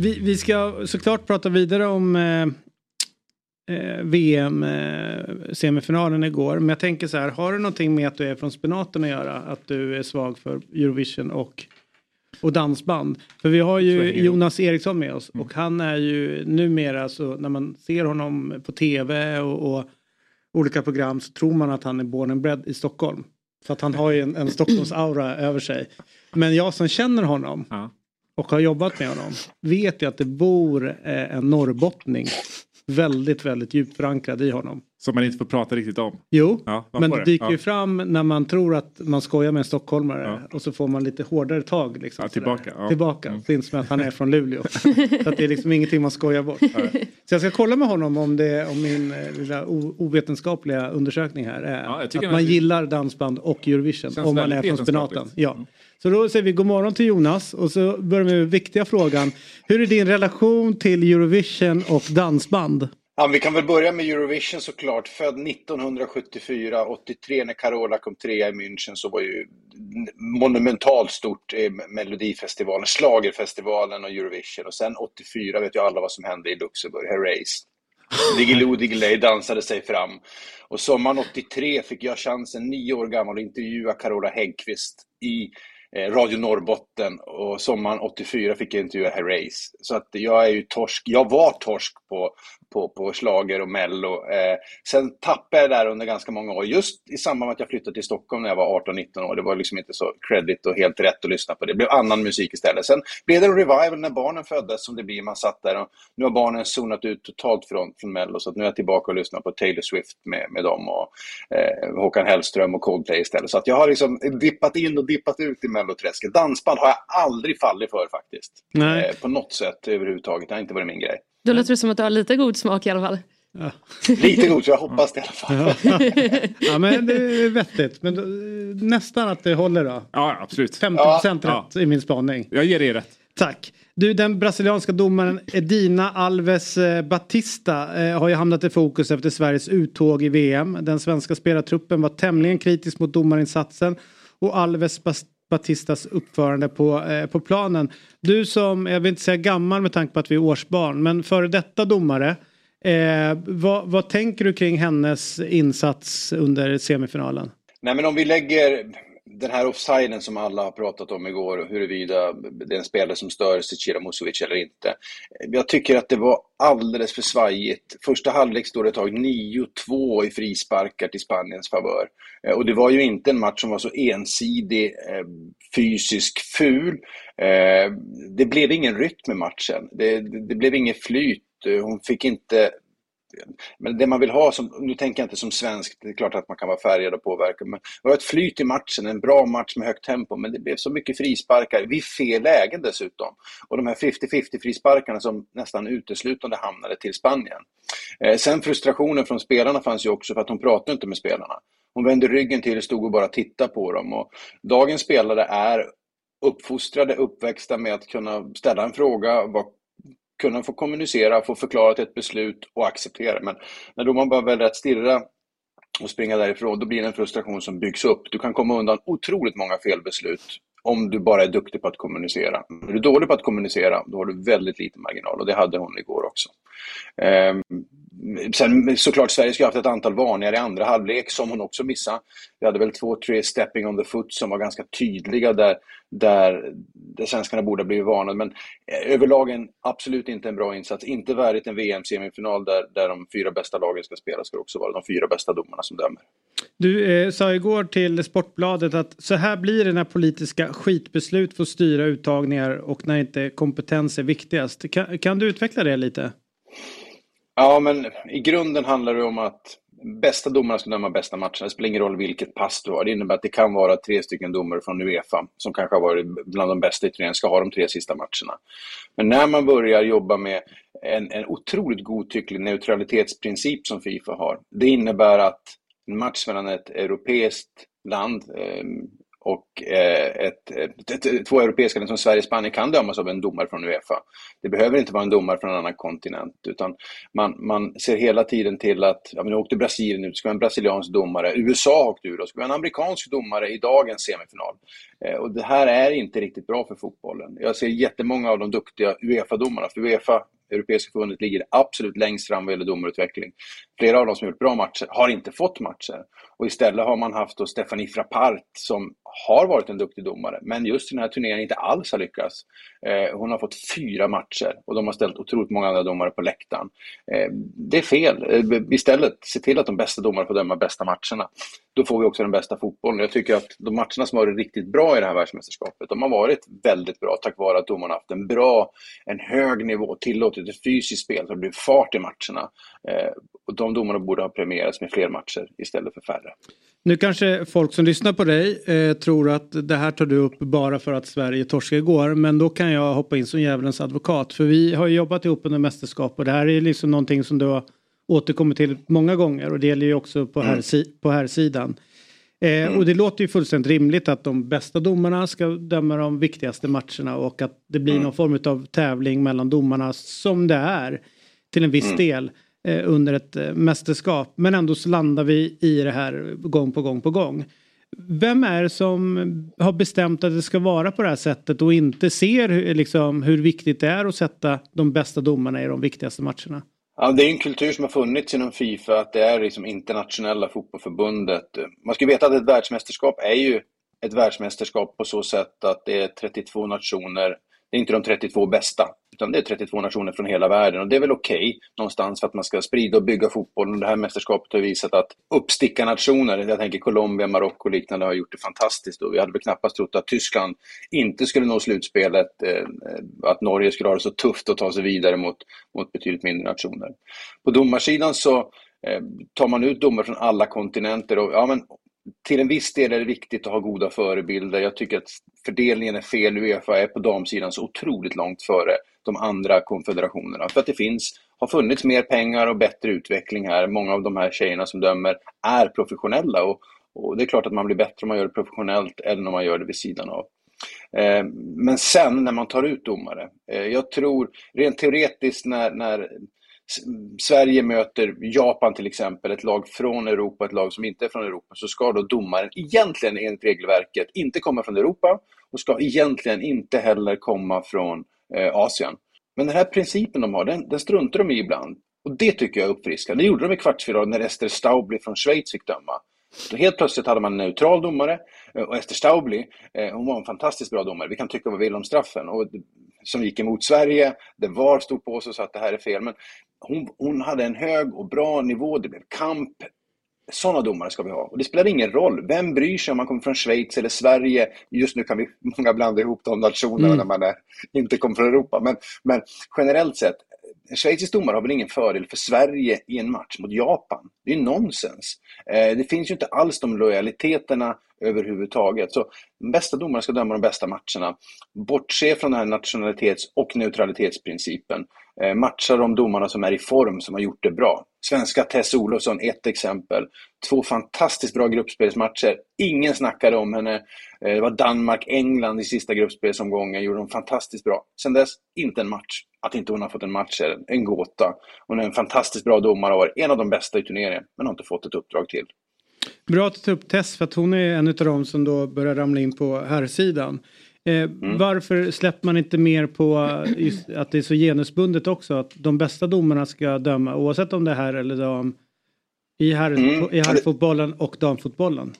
S1: Vi, vi ska såklart prata vidare om eh, eh, VM-semifinalen igår. Men jag tänker så här, har det någonting med att du är från spenaten att göra? Att du är svag för Eurovision och, och dansband? För vi har ju Jonas Eriksson med oss och han är ju numera så när man ser honom på tv och, och olika program så tror man att han är born and bred i Stockholm. Så att han har ju en, en Stockholms-aura över sig. Men jag som känner honom
S2: Ja.
S1: Och har jobbat med honom vet ju att det bor eh, en norrbottning väldigt, väldigt djupt förankrad i honom.
S2: Som man inte får prata riktigt om.
S1: Jo,
S2: Ja,
S1: men det dyker
S2: Ja.
S1: ju fram när man tror att man skojar med en stockholmare
S2: Ja.
S1: och så får man lite hårdare tag. Liksom,
S2: tillbaka.
S1: Tillbaka,
S2: Mm.
S1: syns som att han är från Luleå. så att det är liksom ingenting man skojar bort. Så jag ska kolla med honom om, det, om min eh, lilla ovetenskapliga undersökning här är att man gillar dansband och Eurovision om man är från spenaten. Ja. Så då säger vi god morgon till Jonas och så börjar vi med den viktiga frågan. Hur är din relation till Eurovision och dansband?
S7: Ja, vi kan väl börja med Eurovision såklart. Född 1974, 83 när Carola kom trea i München så var ju monumentalt stort eh, Melodifestivalen, Schlagerfestivalen och Eurovision. Och sen 84 vet ju alla vad som hände i Luxemburg, Herreys. Diggiloo Diggiley dansade sig fram. Och sommaren 83 fick jag chansen, nio år gammal, att intervjua Carola Häggkvist i Eh, Radio Norrbotten. Och sommaren 84 fick jag intervjua Herreys. Så att jag är ju torsk. Jag var torsk på, på, på slager och mello. Eh, sen tappade jag där under ganska många år. Just i samband med att jag flyttade till Stockholm när jag var 18-19 år. Det var liksom inte så credit och helt rätt att lyssna på det. Det blev annan musik istället. Sen blev det en revival när barnen föddes som det blir. Man satt där och nu har barnen zonat ut totalt från, från mello. Så nu är jag tillbaka och lyssnar på Taylor Swift med, med dem och eh, Håkan Hellström och Coldplay istället. Så att jag har liksom dippat in och dippat ut i melloträsket. Dansband har jag aldrig fallit för faktiskt. Eh, på något sätt överhuvudtaget. Det har inte varit min grej.
S3: Då låter det som att du har lite god smak i alla fall.
S7: Lite god, så jag hoppas det i alla fall.
S1: Ja men det är vettigt. Men då, nästan att det håller då.
S2: Ja, absolut.
S1: 50 procent
S2: Ja.
S1: rätt i min spaning.
S2: Jag ger dig rätt.
S1: Tack. Du, den brasilianska domaren Edina Alves eh, Batista eh, har ju hamnat i fokus efter Sveriges uttåg i VM. Den svenska spelartruppen var tämligen kritisk mot domarinsatsen och Alves Bas- Batistas uppförande på, eh, på planen. Du som, jag vill inte säga gammal med tanke på att vi är årsbarn, men före detta domare. Eh, vad, vad tänker du kring hennes insats under semifinalen?
S7: Nej, men om vi lägger den här offsiden som alla har pratat om igår, huruvida det är en spelare som stör Zecira Musovic eller inte. Jag tycker att det var alldeles för svajigt. Första halvlek stod det ett tag 9-2 i frisparkar till Spaniens favör. Eh, och det var ju inte en match som var så ensidig, eh, fysisk, ful. Eh, det blev ingen rytm i matchen. Det, det, blev inget flyt. Hon fick inte men det man vill ha, som, nu tänker jag inte som svensk, det är klart att man kan vara färgad och påverka, men det var ett flyt i matchen, en bra match med högt tempo, men det blev så mycket frisparkar, vid fel lägen dessutom. Och de här 50-50 frisparkarna som nästan uteslutande hamnade till Spanien. Eh, sen frustrationen från spelarna fanns ju också för att hon pratade inte med spelarna. Hon vände ryggen till och stod och bara tittade på dem. Och dagens spelare är uppfostrade, uppväxta med att kunna ställa en fråga, vara kunna få kommunicera, få förklarat ett beslut och acceptera. Men när domaren bara väljer att stirra och springa därifrån, då blir det en frustration som byggs upp. Du kan komma undan otroligt många felbeslut om du bara är duktig på att kommunicera. Är du dålig på att kommunicera, då har du väldigt liten marginal och det hade hon igår också. Ehm, Sen såklart, Sverige skulle ha haft ett antal varningar i andra halvlek som hon också missade. Vi hade väl två, tre stepping on the foot som var ganska tydliga där, där, där svenskarna borde ha blivit varnade. Men eh, överlag en, absolut inte en bra insats. Inte värdigt en VM-semifinal där, där de fyra bästa lagen ska spela. Ska det också vara de fyra bästa domarna som dömer.
S1: Du eh, sa igår till Sportbladet att så här blir det när politiska skitbeslut får styra uttagningar och när inte kompetens är viktigast. Kan, kan du utveckla det lite?
S7: Ja, men i grunden handlar det om att bästa domarna ska döma bästa matcherna. Det spelar ingen roll vilket pass du har. Det innebär att det kan vara tre stycken domare från Uefa som kanske har varit bland de bästa i turneringen, ska ha de tre sista matcherna. Men när man börjar jobba med en, en otroligt godtycklig neutralitetsprincip som Fifa har, det innebär att en match mellan ett europeiskt land ehm, och eh, ett, ett, ett, två europeiska länder som Sverige och Spanien kan dömas av en domare från Uefa. Det behöver inte vara en domare från en annan kontinent utan man, man ser hela tiden till att, ja men nu åkte Brasilien ut, det ska vara en brasiliansk domare, USA åkte ur, det ska vara en amerikansk domare i dagens semifinal. Eh, och det här är inte riktigt bra för fotbollen. Jag ser jättemånga av de duktiga Uefa-domarna, för Uefa Europeiska förbundet ligger absolut längst fram vad gäller domarutveckling. Flera av dem som gjort bra matcher har inte fått matcher. Och istället har man haft då Stephanie Frappart som har varit en duktig domare, men just i den här turneringen inte alls har lyckats. Eh, hon har fått fyra matcher och de har ställt otroligt många andra domare på läktaren. Eh, det är fel. Eh, istället, se till att de bästa domarna får döma bästa matcherna. Då får vi också den bästa fotbollen. Jag tycker att de matcherna som har varit riktigt bra i det här världsmästerskapet, de har varit väldigt bra tack vare att domarna haft en bra, en hög nivå, tillåtit ett fysiskt spel, så det blir fart i matcherna. Eh, och de domarna borde ha premierats med fler matcher istället för färre.
S1: Nu kanske folk som lyssnar på dig eh, tror att det här tar du upp bara för att Sverige torskade igår. Men då kan jag hoppa in som djävulens advokat. För vi har jobbat ihop under mästerskap och det här är liksom någonting som du har återkommit till många gånger och det gäller ju också på, här, på här sidan. Eh, och det låter ju fullständigt rimligt att de bästa domarna ska döma de viktigaste matcherna och att det blir någon form av tävling mellan domarna som det är till en viss del eh, under ett eh, mästerskap. Men ändå så landar vi i det här gång på gång på gång. Vem är det som har bestämt att det ska vara på det här sättet och inte ser liksom, hur viktigt det är att sätta de bästa domarna i de viktigaste matcherna?
S7: Ja, det är en kultur som har funnits inom Fifa, att det är liksom internationella fotbollförbundet. Man ska veta att ett världsmästerskap är ju ett världsmästerskap på så sätt att det är 32 nationer. Det är inte de 32 bästa, utan det är 32 nationer från hela världen. Och det är väl okej okay, någonstans för att man ska sprida och bygga fotbollen. Det här mästerskapet har visat att uppstickarnationer, jag tänker Colombia, Marocko och liknande, har gjort det fantastiskt. Och vi hade väl knappast trott att Tyskland inte skulle nå slutspelet, eh, att Norge skulle ha det så tufft att ta sig vidare mot, mot betydligt mindre nationer. På domarsidan så eh, tar man ut domare från alla kontinenter och ja, men till en viss del är det viktigt att ha goda förebilder. Jag tycker att fördelningen är fel. Uefa är på damsidan så otroligt långt före de andra konfederationerna. För att det finns, har funnits mer pengar och bättre utveckling här. Många av de här tjejerna som dömer är professionella och, och det är klart att man blir bättre om man gör det professionellt än om man gör det vid sidan av. Eh, men sen när man tar ut domare, eh, jag tror rent teoretiskt när, när Sverige möter Japan till exempel, ett lag från Europa, ett lag som inte är från Europa, så ska då domaren egentligen enligt regelverket inte komma från Europa och ska egentligen inte heller komma från eh, Asien. Men den här principen de har, den, den struntar de i ibland. Och det tycker jag är uppfriskande. Det gjorde de i kvartsfinalen när Ester Staubli från Schweiz fick döma. Så helt plötsligt hade man en neutral domare eh, och Ester Staubli, eh, hon var en fantastiskt bra domare. Vi kan tycka vad vi vill om straffen. Och, som gick emot Sverige, det var stod på sig och sa att det här är fel. Men hon, hon hade en hög och bra nivå, det blev kamp. Sådana domare ska vi ha. Och det spelar ingen roll. Vem bryr sig om man kommer från Schweiz eller Sverige? Just nu kan vi många blanda ihop de nationerna mm. när man är, inte kommer från Europa. Men, men generellt sett, en schweizisk domare har väl ingen fördel för Sverige i en match mot Japan. Det är nonsens. Eh, det finns ju inte alls de lojaliteterna överhuvudtaget. Så de bästa domarna ska döma de bästa matcherna. Bortse från den här nationalitets och neutralitetsprincipen. Eh, matcha de domarna som är i form, som har gjort det bra. Svenska Tess Olofsson, ett exempel. Två fantastiskt bra gruppspelsmatcher. Ingen snackade om henne. Eh, det var Danmark-England i sista gruppspelsomgången, gjorde de fantastiskt bra. Sen dess, inte en match. Att inte hon har fått en match är en gåta. Hon är en fantastiskt bra domare och en av de bästa i turneringen, men har inte fått ett uppdrag till.
S1: Bra att tar upp Tess för att hon är en av de som då börjar ramla in på här sidan. Eh, mm. Varför släpper man inte mer på just att det är så genusbundet också? Att de bästa domarna ska döma oavsett om det är här eller dam i, herr, mm. i herrfotbollen och damfotbollen.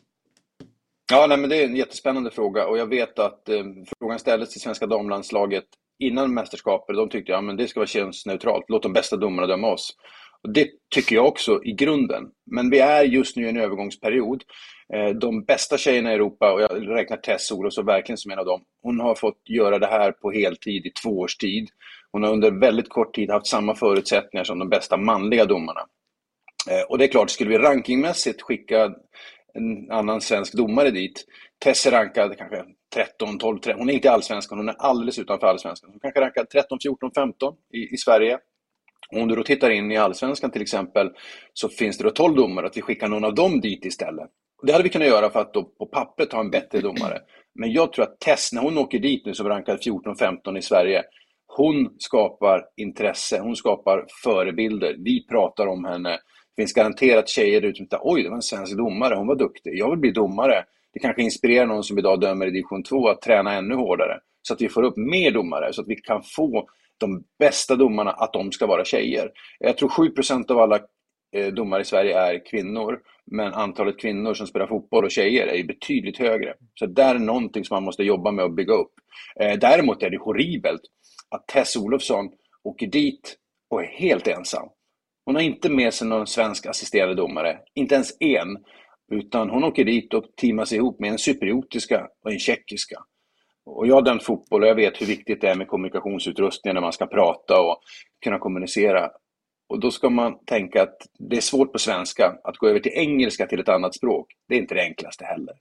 S7: Ja, nej, men det är en jättespännande fråga och jag vet att eh, frågan ställdes till svenska damlandslaget innan mästerskapet. De tyckte att ja, det ska vara könsneutralt, låt de bästa domarna döma oss. Och det tycker jag också i grunden. Men vi är just nu i en övergångsperiod. Eh, de bästa tjejerna i Europa, och jag räknar Tess Olofsson verkligen som en av dem, hon har fått göra det här på heltid i två års tid. Hon har under väldigt kort tid haft samma förutsättningar som de bästa manliga domarna. Eh, och det är klart, skulle vi rankingmässigt skicka en annan svensk domare dit, Tess är rankad kanske 13, 12, 13, hon är inte allsvenskan, hon är alldeles utanför allsvenskan. Hon kanske rankad 13, 14, 15 i, i Sverige. Om du då tittar in i allsvenskan till exempel så finns det då 12 domare, att vi skickar någon av dem dit istället. Det hade vi kunnat göra för att då på pappret ha en bättre domare. Men jag tror att Tess, när hon åker dit nu som rankad 14-15 i Sverige, hon skapar intresse, hon skapar förebilder. Vi pratar om henne. Det finns garanterat tjejer ute som tänker, oj, det var en svensk domare, hon var duktig. Jag vill bli domare. Det kanske inspirerar någon som idag dömer i division 2 att träna ännu hårdare. Så att vi får upp mer domare, så att vi kan få de bästa domarna att de ska vara tjejer. Jag tror 7% av alla eh, domare i Sverige är kvinnor, men antalet kvinnor som spelar fotboll och tjejer är betydligt högre. Så där är någonting som man måste jobba med och bygga upp. Eh, däremot är det horribelt att Tess Olofsson åker dit och är helt ensam. Hon har inte med sig någon svensk assisterande domare, inte ens en, utan hon åker dit och teamas ihop med en cypriotiska och en tjeckiska. Och jag har dömt fotboll och jag vet hur viktigt det är med kommunikationsutrustning när man ska prata och kunna kommunicera. Och då ska man tänka att det är svårt på svenska. Att gå över till engelska till ett annat språk, det är inte det enklaste heller.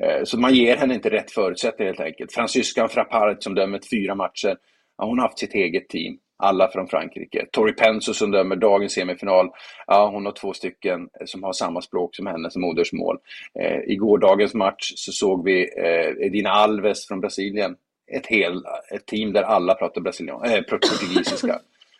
S7: Eh, så man ger henne inte rätt förutsättningar helt enkelt. Fransyskan Frappart som dömer fyra matcher, ja, hon har haft sitt eget team. Alla från Frankrike. Tori Penso som dömer dagens semifinal, ja, hon har två stycken eh, som har samma språk som henne som modersmål. Eh, I gårdagens match så såg vi eh, Edina Alves från Brasilien. Ett, hel, ett team där alla pratar brasilian, eh, portugisiska.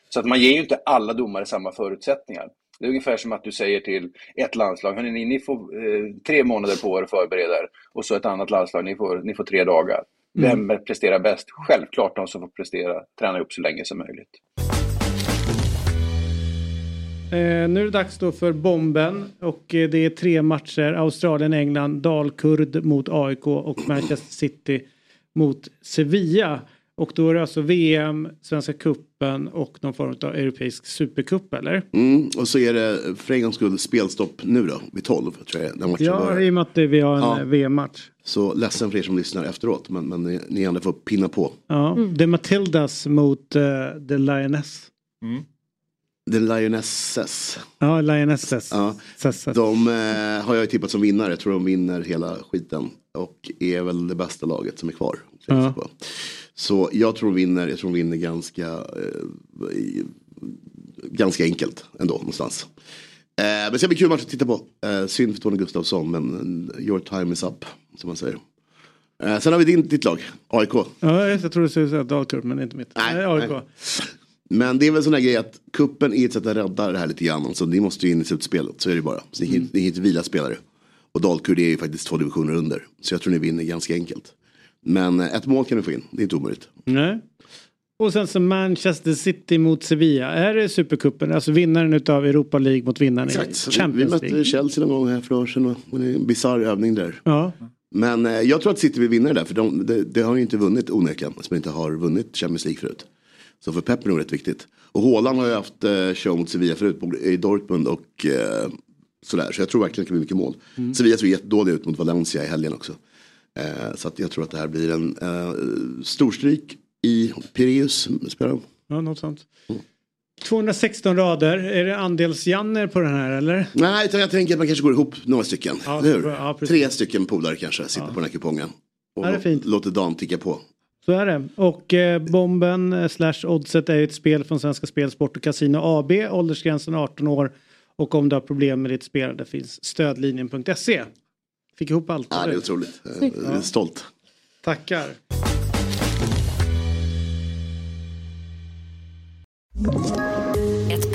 S7: Så att man ger ju inte alla domare samma förutsättningar. Det är ungefär som att du säger till ett landslag, hörni, ni, ni får eh, tre månader på er att förbereda er. Och så ett annat landslag, ni får, ni får tre dagar. Vem presterar bäst? Självklart de som får prestera, träna upp så länge som möjligt.
S1: Eh, nu är det dags då för bomben och eh, det är tre matcher. Australien, England, Dalkurd mot AIK och Manchester City mot Sevilla. Och då är det alltså VM, Svenska Cupen och någon form av europeisk supercup eller?
S8: Mm, och så är det för en gångs skull spelstopp nu då, vid 12. Tror jag, när matchen
S1: Ja,
S8: börjar.
S1: i och med att vi har en
S8: Ja.
S1: eh, VM-match.
S8: Så ledsen för er som lyssnar efteråt, men, men ni, ni ändå får pinna på.
S1: Ja, det är Matildas mot uh, The Lioness.
S8: The Lionesses.
S1: Ja, Lionesses.
S8: Ja. De eh, har jag ju tippat som vinnare. Jag tror de vinner hela skiten. Och är väl det bästa laget som är kvar.
S1: Ja.
S8: Så. Jag tror de vinner. Jag tror de vinner ganska, eh, ganska enkelt ändå någonstans. Eh, men det ska bli kul match att titta på. Eh, synd för Tony Gustafsson men eh, your time is up. Som man säger. Eh, sen har vi din, ditt lag, AIK.
S1: Ja, jag tror du skulle säga Dalkurd men inte mitt.
S8: Nej,
S1: AIK.
S8: nej. Men det är väl sån här grej att kuppen är ett sätt att rädda det här lite grann. Så ni måste ju in i slutspelet, så är det bara. Så ni, mm. ni hittar vila spelare. Och Dalkurd är ju faktiskt två divisioner under. Så jag tror ni vinner ganska enkelt. Men ett mål kan ni få in, det är inte omöjligt.
S1: Nej. Och sen så Manchester City mot Sevilla. Är det Supercupen? Alltså vinnaren utav Europa League mot vinnaren i
S8: Exakt, vi
S1: Champions
S8: mötte
S1: League.
S8: Chelsea någon gång här för några år sedan. Och det är en bisarr övning där.
S1: Ja.
S8: Men eh, jag tror att City vill vinna det där. För de, det, det har ju inte vunnit onekligen. Som inte har vunnit Champions League förut. Så för Pep är det nog rätt viktigt. Och Haaland har ju haft eh, show mot Sevilla förut. I Dortmund och eh, sådär. Så jag tror verkligen det kan bli mycket mål.
S1: Mm.
S8: Sevilla såg jättedåliga ut mot Valencia i helgen också. Eh, så att jag tror att det här blir en eh, storstryk i. Spelar de.
S1: ja, något sånt. 216 rader. Är det andels-Janner på den här eller?
S8: Nej, utan jag tänker att man kanske går ihop några stycken.
S1: Ja,
S8: hur?
S1: ja.
S8: Tre stycken polare kanske sitter på den här kupongen. Och
S1: Ja, det är fint.
S8: låter dagen ticka på.
S1: Så är det. Och eh, bomben eh, slash oddset är ju ett spel från Svenska Spel, Sport och Casino AB. Åldersgränsen 18 år. Och om du har problem med ditt spelande finns stödlinjen.se. Fick ihop allt.
S8: Ja, det är otroligt. Är stolt.
S1: Tackar.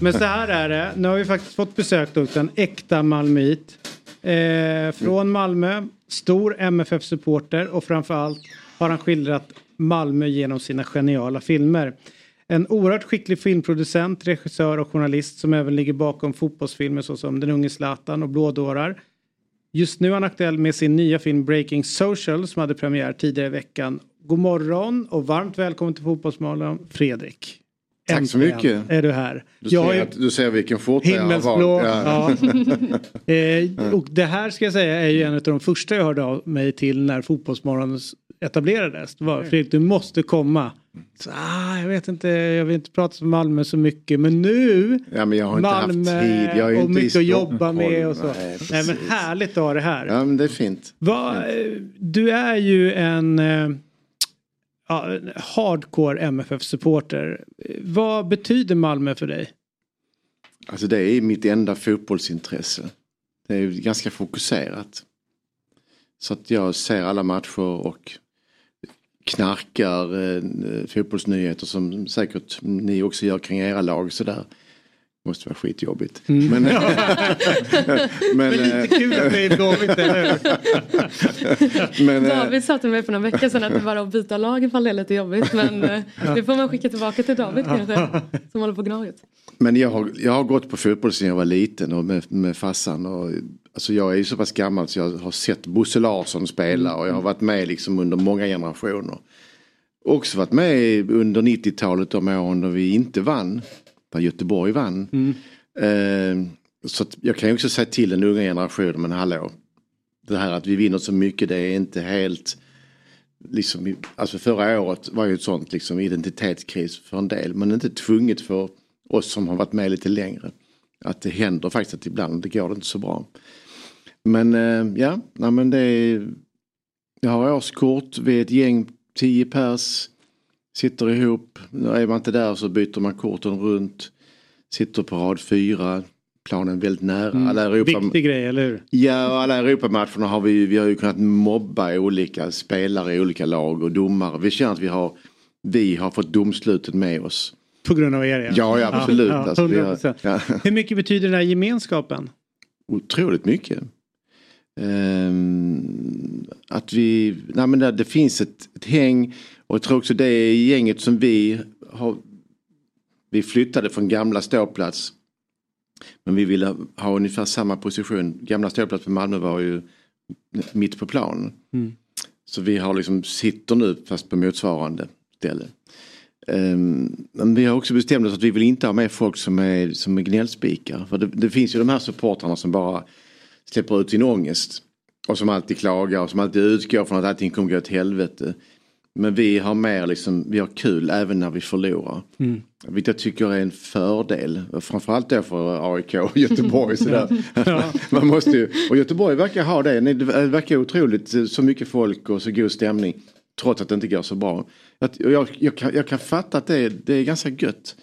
S1: Men så här är det. Nu har vi faktiskt fått besök av en äkta malmöit. Eh, från Malmö. Stor MFF-supporter och framförallt har han skildrat Malmö genom sina geniala filmer. En oerhört skicklig filmproducent, regissör och journalist som även ligger bakom fotbollsfilmer såsom Den unge Zlatan och Blådårar. Just nu är han aktuell med sin nya film Breaking Social som hade premiär tidigare i veckan. God morgon och varmt välkommen till Fotbollsmorgon Fredrik.
S9: Tack så
S1: Äntligen
S9: mycket.
S1: är du här.
S9: Du,
S1: Jag
S9: ser, att, du ser vilken skjorta jag har valt.
S1: Ja. eh, och det här ska jag säga är ju en av de första jag hörde av mig till när Fotbollsmorgon etablerades. Det var, Fredrik du måste komma. Så, ah, jag vet inte, jag vill inte prata om Malmö så mycket men nu
S9: Ja, men jag har inte
S1: Malmö
S9: haft tid. Jag är
S1: och
S9: inte
S1: mycket att jobba med och så.
S9: Nej,
S1: Nej, men härligt att ha det här.
S9: Ja, men det är fint.
S1: Vad, eh, du är ju en eh, ja, hardcore MFF-supporter. Vad betyder Malmö för dig?
S9: Alltså det är mitt enda fotbollsintresse. Det är ganska fokuserat. Så att jag ser alla matcher och knarkar eh, fotbollsnyheter som säkert ni också gör kring era lag sådär. Måste vara skitjobbigt.
S1: Mm.
S9: Men,
S1: Men lite kul att det är eller
S9: men, eh,
S3: David sa till mig för några veckor sedan att det var att byta lag ifall det är lite jobbigt. Men eh, det får man skicka tillbaka till David kanske. Som håller på Gnaget.
S9: Men jag har, jag har gått på fotboll sedan jag var liten och med, med farsan. Och, alltså jag är ju så pass gammal så jag har sett Bosse Larsson spela och jag har varit med liksom under många generationer. Också varit med under 90-talet de åren då vi inte vann. Där Göteborg vann. Eh, så jag kan ju också säga till den unga generationen, men hallå. Det här att vi vinner så mycket det är inte helt liksom, alltså förra året var ju ett sånt liksom identitetskris för en del men inte tvunget för oss som har varit med lite längre. Att det händer faktiskt att ibland det går inte så bra. Men eh, ja, nej, men det är, jag har årskort, vi är ett gäng, tio pers, sitter ihop. Är man inte där så byter man korten runt. Sitter på rad fyra, planen väldigt nära.
S1: Mm.
S9: Alla Europa,
S1: Viktig grej, eller hur?
S9: Ja, och alla Europamatcherna har vi, vi har ju kunnat mobba olika spelare i olika lag och domare. Vi känner att vi har, vi har fått domslutet med oss.
S1: På grund av er ja.
S9: Ja, ja absolut.
S1: Ja,
S9: Alltså, har,
S1: 100%.
S9: ja.
S1: Hur mycket betyder den här gemenskapen?
S9: Otroligt mycket. Ehm, att vi, nej men det, det finns ett, ett häng och jag tror också det gänget som vi har, vi flyttade från gamla ståplats. Men vi ville ha ungefär samma position. Gamla ståplats på Malmö var ju mitt på planen.
S1: Mm.
S9: Så vi har liksom sitter nu fast på motsvarande ställe. Ehm, men vi har också bestämt oss att vi vill inte ha med folk som är, som är gnällspikar. För det, det finns ju de här supportrarna som bara släpper ut sin ångest. Och som alltid klagar och som alltid utgår från att allting kommer gå åt helvete. Men vi har mer liksom, vi har kul även när vi förlorar.
S1: Mm.
S9: Vilket jag tycker är en fördel. Framförallt då för AIK och Göteborg. Sådär.
S1: Ja.
S9: Man måste ju, och Göteborg verkar ha det. Det verkar otroligt eh, så mycket folk och så god stämning. Trots att det inte går så bra. Jag, jag, jag, kan, jag kan fatta att det är, det är ganska gött.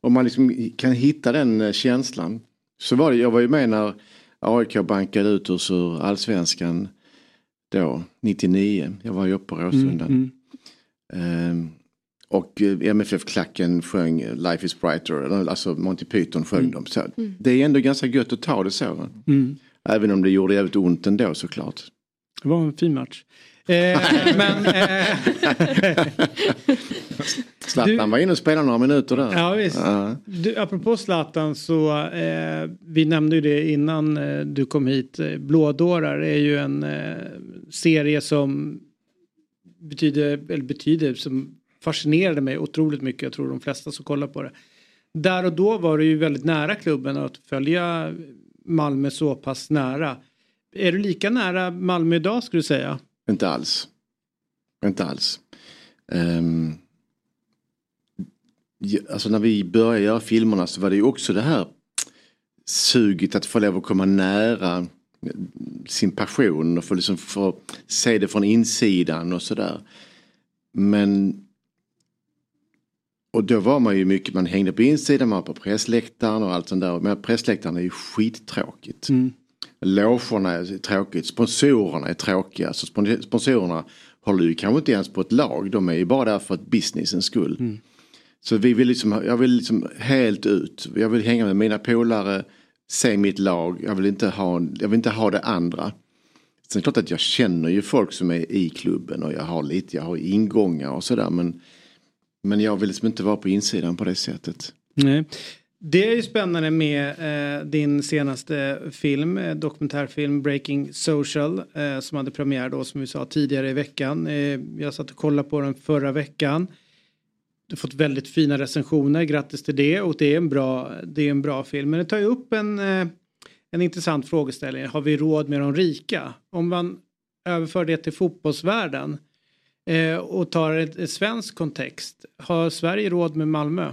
S9: Om man liksom kan hitta den eh, känslan. Så var det, jag var ju med när AIK bankade ut oss ur allsvenskan då, 99. Jag var ju uppe på Råsunda.
S1: Mm,
S9: Ehm, och eh, MFF-klacken sjöng Life is brighter, alltså Monty Python sjöng dem. Så Det är ändå ganska gött att ta det så.
S1: Mm.
S9: Även om det gjorde jävligt ont ändå såklart.
S1: Det var en fin match. Eh, men, eh,
S9: Zlatan var inne och spelade några minuter där.
S1: ja, visst.
S9: Ja.
S1: Du, apropå Zlatan så eh, vi nämnde ju det innan eh, du kom hit. Eh, Blådårar är ju en eh, serie som betyder, eller betyder, som fascinerade mig otroligt mycket. Jag tror de flesta som kollar på det. Där och då var det ju väldigt nära klubben att följa Malmö så pass nära. Är du lika nära Malmö idag skulle du säga?
S9: Inte alls. Inte alls. Um, alltså när vi började göra filmerna så var det ju också det här suget att få lov att komma nära sin passion och få, liksom få se det från insidan och sådär. Men och då var man ju mycket, man hängde på insidan, man var på pressläktaren och allt sånt där. Men pressläktaren är ju skittråkigt.
S1: Mm.
S9: Logerna är tråkigt, sponsorerna är tråkiga. Så spon- sponsorerna håller ju kanske inte ens på ett lag, de är ju bara där för att businessens skull. Så vi vill liksom, jag vill liksom helt ut. Jag vill hänga med mina polare, se mitt lag. Jag vill inte ha, jag vill inte ha det andra. Sen är det klart att jag känner ju folk som är i klubben och jag har lite, jag har ingångar och sådär. Men, men jag vill liksom inte vara på insidan på det sättet.
S1: Nej. Det är ju spännande med eh, din senaste film, eh, dokumentärfilm Breaking Social eh, som hade premiär då som vi sa tidigare i veckan. Eh, jag satt och kollade på den förra veckan. Fått väldigt fina recensioner, grattis till det och det är en bra, det är en bra film. Men det tar ju upp en, eh, en intressant frågeställning. Har vi råd med de rika? Om man överför det till fotbollsvärlden eh, och tar ett, svensk kontext. Har Sverige råd med Malmö?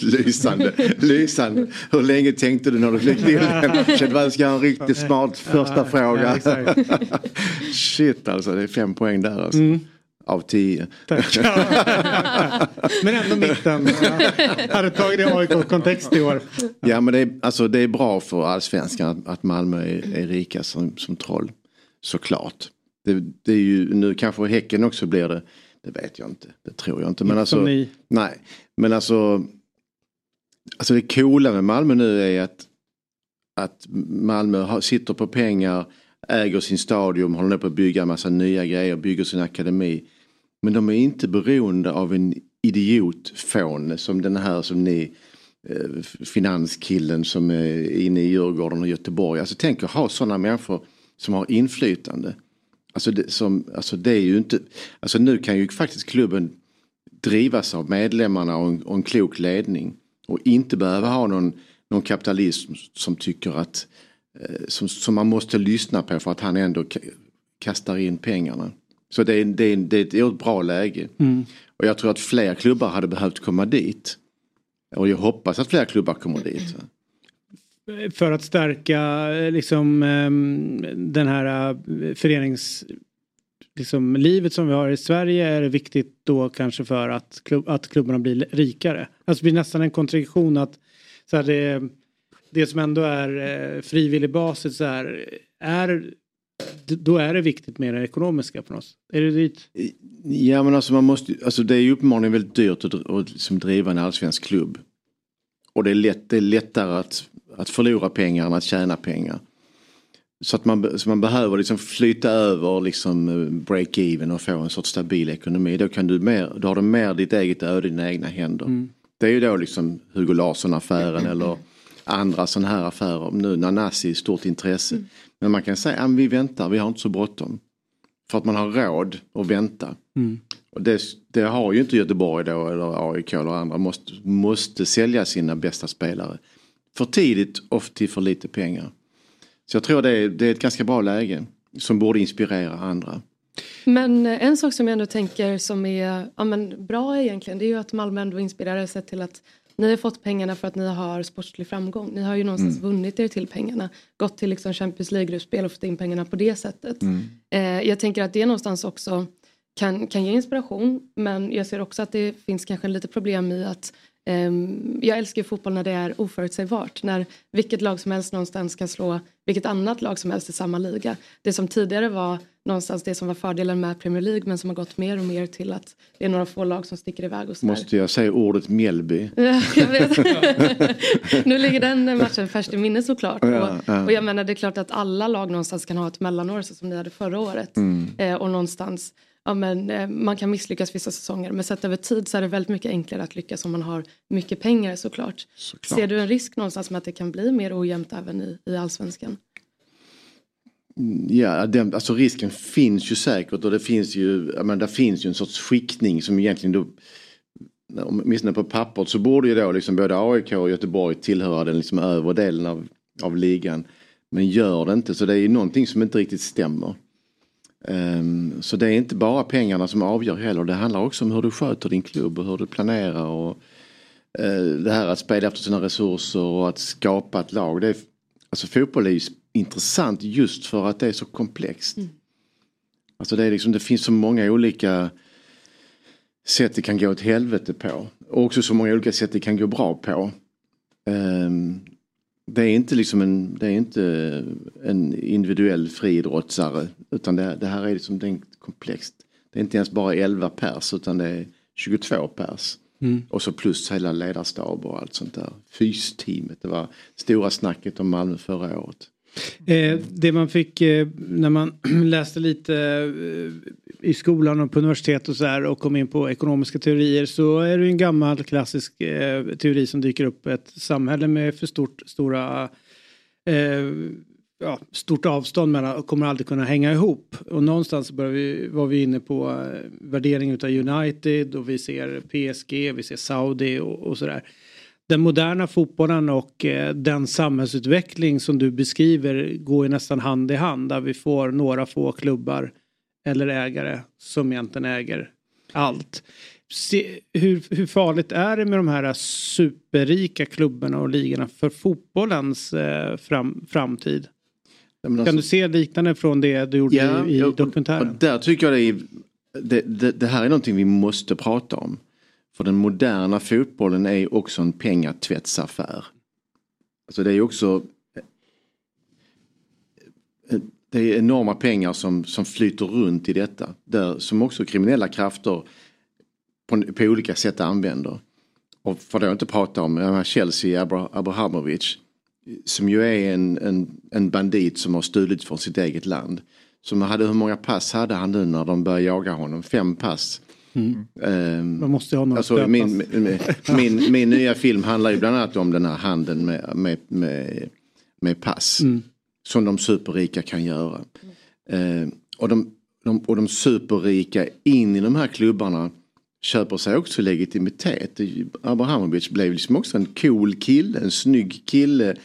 S9: Lysande, lysande. Hur länge tänkte du när du fick till den? Jag ska ha en riktigt smart första fråga. Shit alltså, det är fem poäng där alltså.
S1: Mm.
S9: Av tio.
S1: Tack. Men ändå mitten. Hade tagit det i AIK-kontext i år.
S9: Ja men det är, alltså, det är bra för allsvenskan att, att Malmö är, är rika som, som troll. Såklart. Det, det är ju, nu kanske Häcken också blir det. Det vet jag inte. Det tror jag inte. Men
S1: Inte
S9: alltså,
S1: som ni.
S9: Nej. Men alltså. Alltså det coola med Malmö nu är att, att Malmö har, sitter på pengar, äger sin stadion, håller på att bygga en massa nya grejer, bygger sin akademi. Men de är inte beroende av en idiotfån som den här som ni eh, finanskillen som är inne i Djurgården och Göteborg. Alltså tänk att ha sådana människor som har inflytande. Alltså det, som, alltså det är ju inte, alltså nu kan ju faktiskt klubben drivas av medlemmarna och en, och en klok ledning. Och inte behöva ha någon, någon kapitalism som tycker att eh, som, som man måste lyssna på för att han ändå kastar in pengarna. Så det är, det är, det är ett bra läge.
S1: Mm.
S9: Och jag tror att fler klubbar hade behövt komma dit. Och jag hoppas att fler klubbar kommer dit.
S1: För att stärka eh, liksom ehm, den här eh, förenings liksom, livet som vi har i Sverige är det viktigt då kanske för att, klubb, att klubbarna blir rikare. Alltså det blir nästan en kontradiktion att så här, det, det som ändå är eh, frivillig basis så här, är då är det viktigt med det ekonomiska på något sätt. Är det dit?
S9: Ja men alltså man måste alltså det är ju uppenbarligen väldigt dyrt att, att liksom driva en allsvensk klubb. Och det är, lätt, det är lättare att, att förlora pengar än att tjäna pengar. Så att man, så man behöver liksom flytta över liksom break-even och få en sorts stabil ekonomi. Då, kan du mer, då har du mer ditt eget öde i dina egna händer.
S1: Mm.
S9: Det är ju då liksom Hugo Larsson-affären eller andra sådana här affärer. Nu Nanasi är stort intresse. Men man kan säga att vi väntar, vi har inte så bråttom. För att man har råd att vänta.
S1: Mm.
S9: Och det, det har ju inte Göteborg då eller AIK eller andra. Måste, måste sälja sina bästa spelare. För tidigt och till för lite pengar. Så jag tror det är, det är ett ganska bra läge. Som borde inspirera andra.
S3: Men en sak som jag ändå tänker som är ja, men bra egentligen det är ju att Malmö ändå inspirerar sig till att ni har fått pengarna för att ni har sportslig framgång. Ni har ju någonstans
S10: Mm.
S3: vunnit er till pengarna. Gått till liksom Champions League-gruppspel och fått in pengarna på det sättet.
S10: Mm.
S3: Eh, jag tänker att det någonstans också kan, kan ge inspiration. Men jag ser också att det finns kanske lite problem i att ehm, jag älskar ju fotboll när det är oförutsägbart. När vilket lag som helst någonstans kan slå vilket annat lag som helst i samma liga. Det som tidigare var någonstans det som var fördelen med Premier League men som har gått mer och mer till att det är några få lag som sticker iväg och.
S9: Måste jag säga ordet Mjällby?
S3: Ja, jag vet. nu ligger den matchen färskt i minne såklart.
S9: Ja,
S3: och,
S9: ja.
S3: och jag menar det är klart att alla lag någonstans kan ha ett mellanår så som ni hade förra året.
S9: Mm.
S3: Eh, och någonstans, ja men eh, man kan misslyckas vissa säsonger men sett över tid så är det väldigt mycket enklare att lyckas om man har mycket pengar såklart.
S9: Såklart.
S3: Ser du en risk någonstans med att det kan bli mer ojämnt även i, i allsvenskan?
S9: Ja, den, alltså risken finns ju säkert och det finns ju, menar, det finns ju en sorts skiktning som egentligen då åtminstone på pappret så borde ju då liksom både AIK och Göteborg tillhöra den liksom övre delen av, av ligan. Men gör det inte så det är ju någonting som inte riktigt stämmer. Um, så det är inte bara pengarna som avgör heller. Det handlar också om hur du sköter din klubb och hur du planerar. Och, uh, det här att spela efter sina resurser och att skapa ett lag. Det är, alltså fotboll är ju intressant just för att det är så komplext. Alltså det, är liksom, det finns så många olika sätt det kan gå åt helvete på. Och också så många olika sätt det kan gå bra på. Ehm, det är inte liksom en, det är inte en individuell friidrottsare utan det, det här är liksom det är komplext. Det är inte ens bara 11 pers utan det är 22 pers.
S1: Mm.
S9: Och så plus hela ledarstab och allt sånt där. Fysteamet, det var stora snacket om Malmö förra året.
S1: Eh, det man fick eh, när man läste lite eh, i skolan och på universitet och så här och kom in på ekonomiska teorier så är det en gammal klassisk eh, teori som dyker upp. Ett samhälle med för stort, stora eh, ja, stort avstånd mellan och kommer aldrig kunna hänga ihop. Och någonstans vi, var vi inne på eh, värdering av United och vi ser PSG, vi ser Saudi och, och sådär. Den moderna fotbollen och eh, den samhällsutveckling som du beskriver går ju nästan hand i hand där vi får några få klubbar eller ägare som egentligen äger allt. Se, hur, hur farligt är det med de här superrika klubbarna och ligorna för fotbollens eh, fram, framtid?
S9: men
S1: Kan
S9: alltså-
S1: du se liknande från det du gjorde
S9: Ja,
S1: i, i dokumentären?
S9: Där tycker jag det är, det, det, det här är någonting vi måste prata om. För den moderna fotbollen är också en pengatvättsaffär. Alltså det är också det är enorma pengar som, som flyter runt i detta. Där, som också kriminella krafter på, på olika sätt använder. Och för då inte prata om Chelsea Abrahamovic. Som ju är en, en, en bandit som har stulit från sitt eget land. Som hade, hur många pass hade han nu när de började jaga honom? Fem pass.
S1: Mm. Man måste ha några
S9: alltså, min, min, min, min nya film handlar ju bland annat om den här handeln med, med, med, med pass.
S1: Mm.
S9: Som de superrika kan göra. Ehm, och, de, de, och de superrika in i de här klubbarna köper sig också legitimitet. Abrahamovic blev liksom också en cool kille, en snygg kille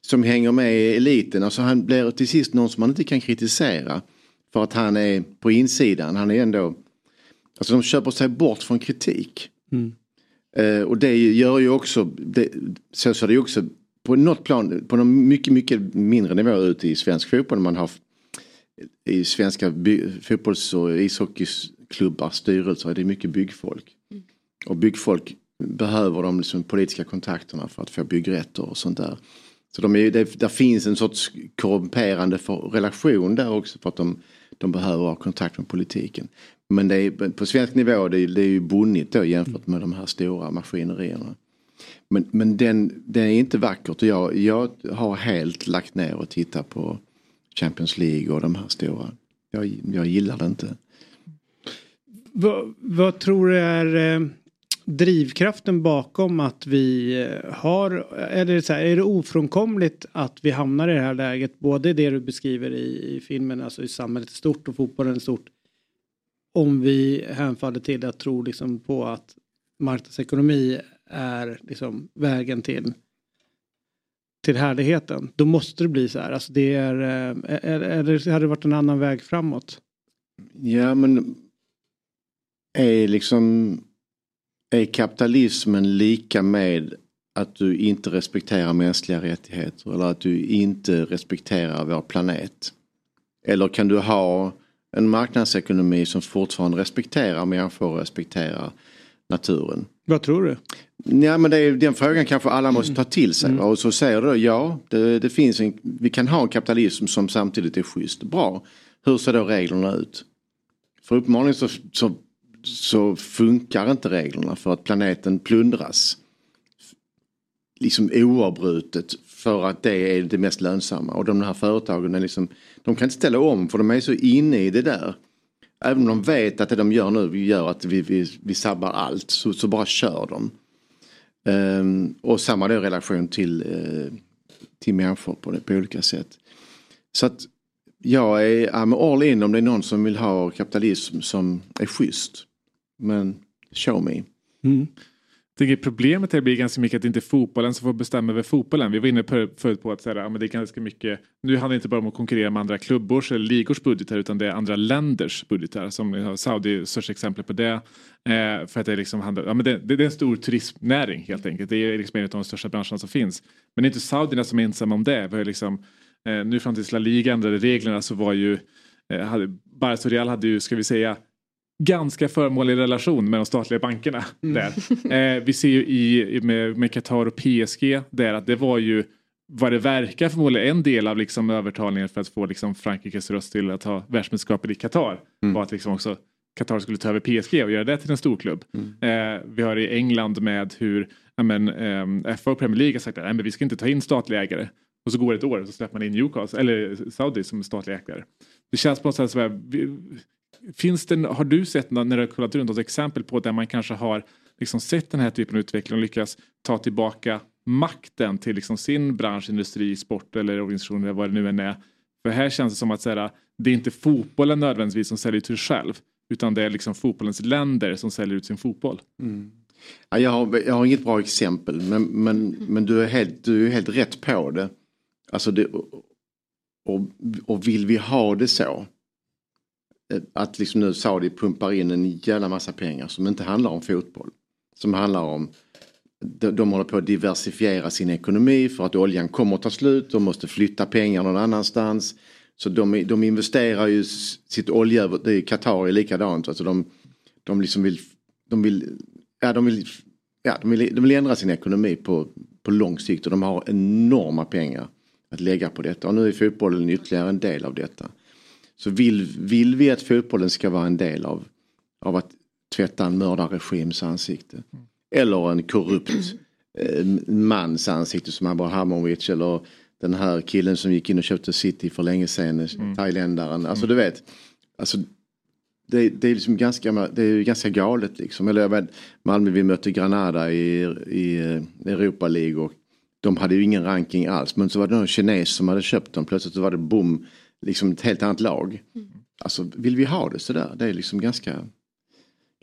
S9: som hänger med i eliten. Alltså han blir till sist någon som man inte kan kritisera. För att han är på insidan, han är ändå Alltså de köper sig bort från kritik.
S1: Mm.
S9: Eh, och det gör ju också, det, så ser det ju också på något plan, på någon mycket, mycket mindre nivå ute i svensk fotboll. Man har i svenska by, fotbolls och ishockeyklubbar, styrelser, är det mycket byggfolk. Och byggfolk behöver de liksom politiska kontakterna för att få byggrätter och sånt där. Så de är, det, där finns en sorts korrumperande för, relation där också för att de, de behöver ha kontakt med politiken. Men det är, på svensk nivå det är, det är ju bonnigt då jämfört med de här stora maskinerierna. Men, men den, den är inte vackert och jag, jag har helt lagt ner och tittat på Champions League och de här stora. Jag, jag gillar det inte.
S1: Vad, vad tror du är eh, drivkraften bakom att vi eh, har, är det, så här, är det ofrånkomligt att vi hamnar i det här läget, både det du beskriver i, i filmen, alltså i samhället i stort och fotbollen i stort, om vi hänfaller till att tro liksom på att marknadsekonomi är liksom vägen till till härligheten. Då måste det bli så här. Alltså det är, eh, eller hade det varit en annan väg framåt?
S9: Ja men är liksom är kapitalismen lika med att du inte respekterar mänskliga rättigheter eller att du inte respekterar vår planet? Eller kan du ha en marknadsekonomi som fortfarande respekterar människor och respekterar naturen?
S1: Vad tror du?
S9: Ja men det är, den frågan kanske alla måste ta till sig. Och så säger du då, ja det, det finns en, vi kan ha en kapitalism som samtidigt är schysst. Bra. Hur ser då reglerna ut? För uppenbarligen så, så, så funkar inte reglerna för att planeten plundras. Liksom oavbrutet för att det är det mest lönsamma. Och de här företagen är liksom, de kan inte ställa om för de är så inne i det där. Även om de vet att det de gör nu gör att vi, vi, vi sabbar allt så, så bara kör de. Um, och samma då relation till, uh, till människor på, det, på olika sätt. Så att jag är I'm all in om det är någon som vill ha kapitalism som är schysst. Men show me.
S1: Mm
S2: tycker problemet här blir ganska mycket att det inte är fotbollen som får bestämma över fotbollen. Vi var inne på, förut på att säga, ja, men det är ganska mycket, nu handlar det inte bara om att konkurrera med andra klubbors eller ligors budgetar utan det är andra länders budgetar. Som Saudi är största exemplet på det. Eh, för att det, liksom handlar, ja, men det, det, är en stor turismnäring helt enkelt. Det är liksom en av de största branscherna som finns. Men det är inte saudierna som är ensamma om det. Vi har liksom, eh, nu fram tills La Liga ändrade reglerna så var ju eh, hade, Barca och Real hade ju, ska vi säga, ganska förmånlig relation med de statliga bankerna.
S1: Mm.
S2: Där. Eh, vi ser ju i, med, med Qatar och PSG där att det var ju vad det verkar förmodligen en del av liksom övertalningen för att få liksom Frankrikes röst till att ha världsmästerskapet i Qatar.
S9: Mm.
S2: Var att liksom också Qatar skulle ta över PSG och göra det till en storklubb.
S9: Mm.
S2: Eh, vi har i England med hur men, eh, FA och Premier League har sagt att vi ska inte ta in statliga ägare. Och så går det ett år och så släpper man in Newcastle, eller Saudi som statlig ägare. Det känns på något sätt som att Finns det, har du sett när du har kollat runt något exempel på där man kanske har liksom sett den här typen av utveckling och lyckats ta tillbaka makten till liksom sin bransch, industri, sport eller organisation eller vad det nu än är. För här känns det som att här, det är inte fotbollen nödvändigtvis som säljer ut sig själv utan det är liksom fotbollens länder som säljer ut sin fotboll.
S9: Mm. Ja, jag, har, jag har inget bra exempel men, men, men du, är helt, du är helt rätt på det. Alltså det och, och vill vi ha det så Eh, att liksom nu Saudi pumpar in en jävla massa pengar som inte handlar om fotboll. Som handlar om de, de håller på att diversifiera sin ekonomi för att oljan kommer att ta slut. De måste flytta pengar någon annanstans. Så de, de investerar ju sitt olja, det är Qatar är likadant. Alltså de, de liksom vill, de vill, ja, de vill, ja, de vill, de vill ändra sin ekonomi på, på lång sikt och de har enorma pengar att lägga på detta. Och nu är fotbollen ytterligare en del av detta. Så vill, vill vi att fotbollen ska vara en del av, av att tvätta en mördarregims ansikte? Eller en korrupt eh, mans ansikte som Abrahamovic eller den här killen som gick in och köpte City för länge sedan,
S2: Mm.
S9: thailändaren. Alltså du vet. Alltså, det, det är liksom ganska, det är ju ganska galet liksom. Eller jag vet, Malmö vi mötte Granada i, i eh, Europa League och de hade ju ingen ranking alls. Men så var det någon kines som hade köpt dem. Plötsligt så var det boom, liksom ett helt annat lag. Alltså vill vi ha det sådär? Det är liksom ganska,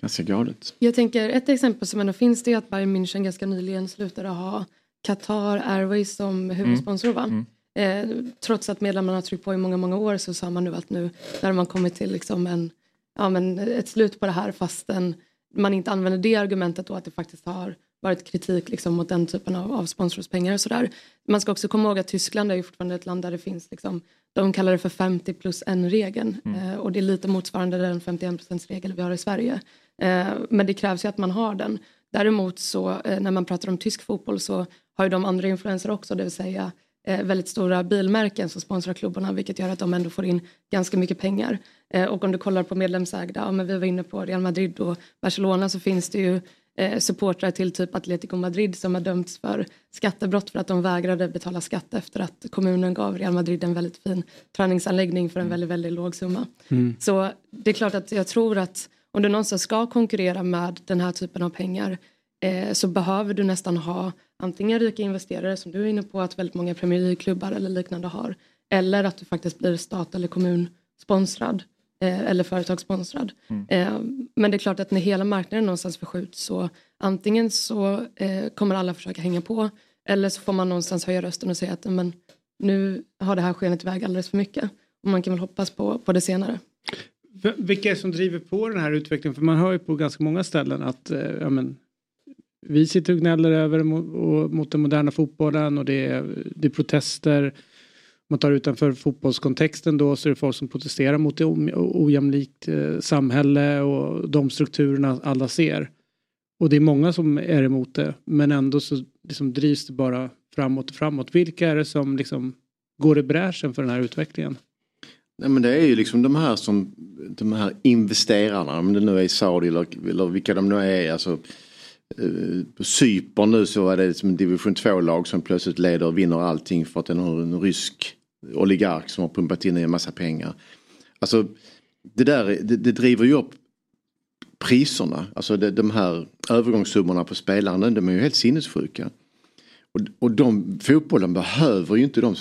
S9: ganska galet.
S3: Jag tänker ett exempel som ändå finns det är att Bayern München ganska nyligen slutade ha Qatar Airways som huvudsponsor. Va? Eh, trots att medlemmarna har tryckt på i många, många år så sa man nu att nu när man kommit till liksom en, ja, men ett slut på det här fastän man inte använder det argumentet då att det faktiskt har varit kritik liksom mot den typen av, av sponsorspengar och sådär. Man ska också komma ihåg att Tyskland är ju fortfarande ett land där det finns liksom, de kallar det för 50 plus en regeln eh, och det är lite motsvarande den 51% regel vi har i Sverige. Eh, men det krävs ju att man har den. Däremot så eh, när man pratar om tysk fotboll så har ju de andra influenser också, det vill säga eh, väldigt stora bilmärken som sponsrar klubbarna vilket gör att de ändå får in ganska mycket pengar. Eh, och om du kollar på medlemsägda, ja, men vi var inne på Real Madrid och Barcelona så finns det ju eh, supportrar till typ Atletico Madrid som har dömts för skattebrott för att de vägrade betala skatt efter att kommunen gav Real Madrid en väldigt fin träningsanläggning för en väldigt, väldigt låg summa.
S1: Mm.
S3: Så det är klart att jag tror att om du någonstans ska konkurrera med den här typen av pengar eh, så behöver du nästan ha antingen rika investerare som du är inne på att väldigt många Premier League-klubbar eller liknande har eller att du faktiskt blir stat eller kommunsponsrad eh, eller företagssponsrad. Eh, men det är klart att när hela marknaden någonstans förskjuts så antingen så eh, kommer alla försöka hänga på eller så får man någonstans höja rösten och säga att men, nu har det här skenat iväg alldeles för mycket. Och man kan väl hoppas på, på det senare.
S1: Vilka är det som driver på den här utvecklingen? För man hör ju på ganska många ställen att eh, ja, men, vi sitter och gnäller över mot, och, mot den moderna fotbollen och det är, det är protester. Man tar utanför fotbollskontexten då så är det folk som protesterar mot det ojämlikt eh, samhälle och de strukturerna alla ser. Och det är många som är emot det men ändå så liksom drivs det bara framåt och framåt. Vilka är det som liksom går i bräschen för den här utvecklingen?
S9: Nej, men det är ju liksom de här som de här investerarna, om det nu är Saudi eller, eller vilka de nu är. Alltså, eh, på Cypern nu så var det som en division 2-lag som plötsligt leder och vinner allting för att det är en rysk oligark som har pumpat in en massa pengar. Alltså det där det, det driver ju upp priserna, alltså det, de här övergångssummorna på spelarna, de är ju helt sinnessjuka. Och, och de, fotbollen behöver ju inte de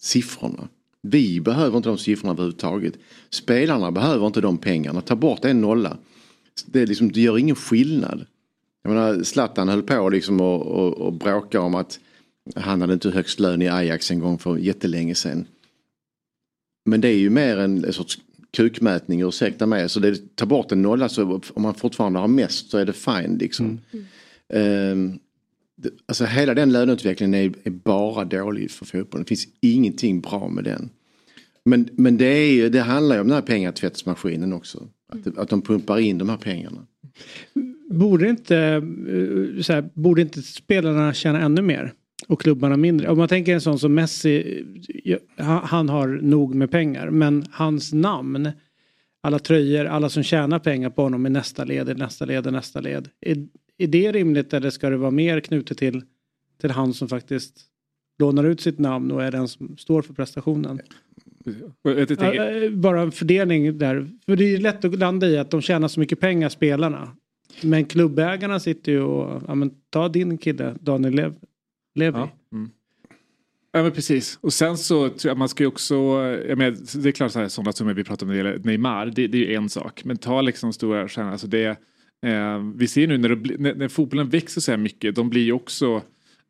S9: siffrorna. Vi behöver inte de siffrorna överhuvudtaget. Spelarna behöver inte de pengarna. Ta bort en nolla. Det, är liksom, det gör ingen skillnad. Jag menar, Zlatan höll på liksom och, och, och bråka om att han hade inte högst lön i Ajax en gång för jättelänge sedan. Men det är ju mer en, en sorts kukmätning, ursäkta mig. Så det, ta bort en nolla så om man fortfarande har mest så är det fine liksom. Ehm, det, alltså hela den löneutvecklingen är, är bara dålig för fotbollen. Det finns ingenting bra med den. Men, men det, är, ju- det handlar ju om den här pengatvättsmaskinen också. Att, att de pumpar in de här pengarna.
S1: Borde inte, eh, så här, borde inte spelarna tjäna ännu mer? Och klubbarna mindre? Om man tänker en sån som Messi, han har nog med pengar men hans namn, alla tröjor, alla som tjänar pengar på honom i nästa led, i nästa led, i nästa led. Är, är det rimligt eller ska det vara mer knutet till, till han som faktiskt lånar ut sitt namn och är den som står för prestationen? Eh, Bara en fördelning där. För det är lätt att landa i att de tjänar så mycket pengar, spelarna. Men klubbägarna sitter ju och, ja men ta din kille, Daniel Lev, Levi.
S2: Ja. Mm. Ja men precis. Och sen så tror jag man ska ju också, jag menar, det är klart så här, sådana summor vi pratar om när det gäller Neymar, det, det är ju en sak. Men ta liksom stora stjärnor, alltså det, eh, vi ser nu när, det, när, när fotbollen växer så här mycket, de blir ju också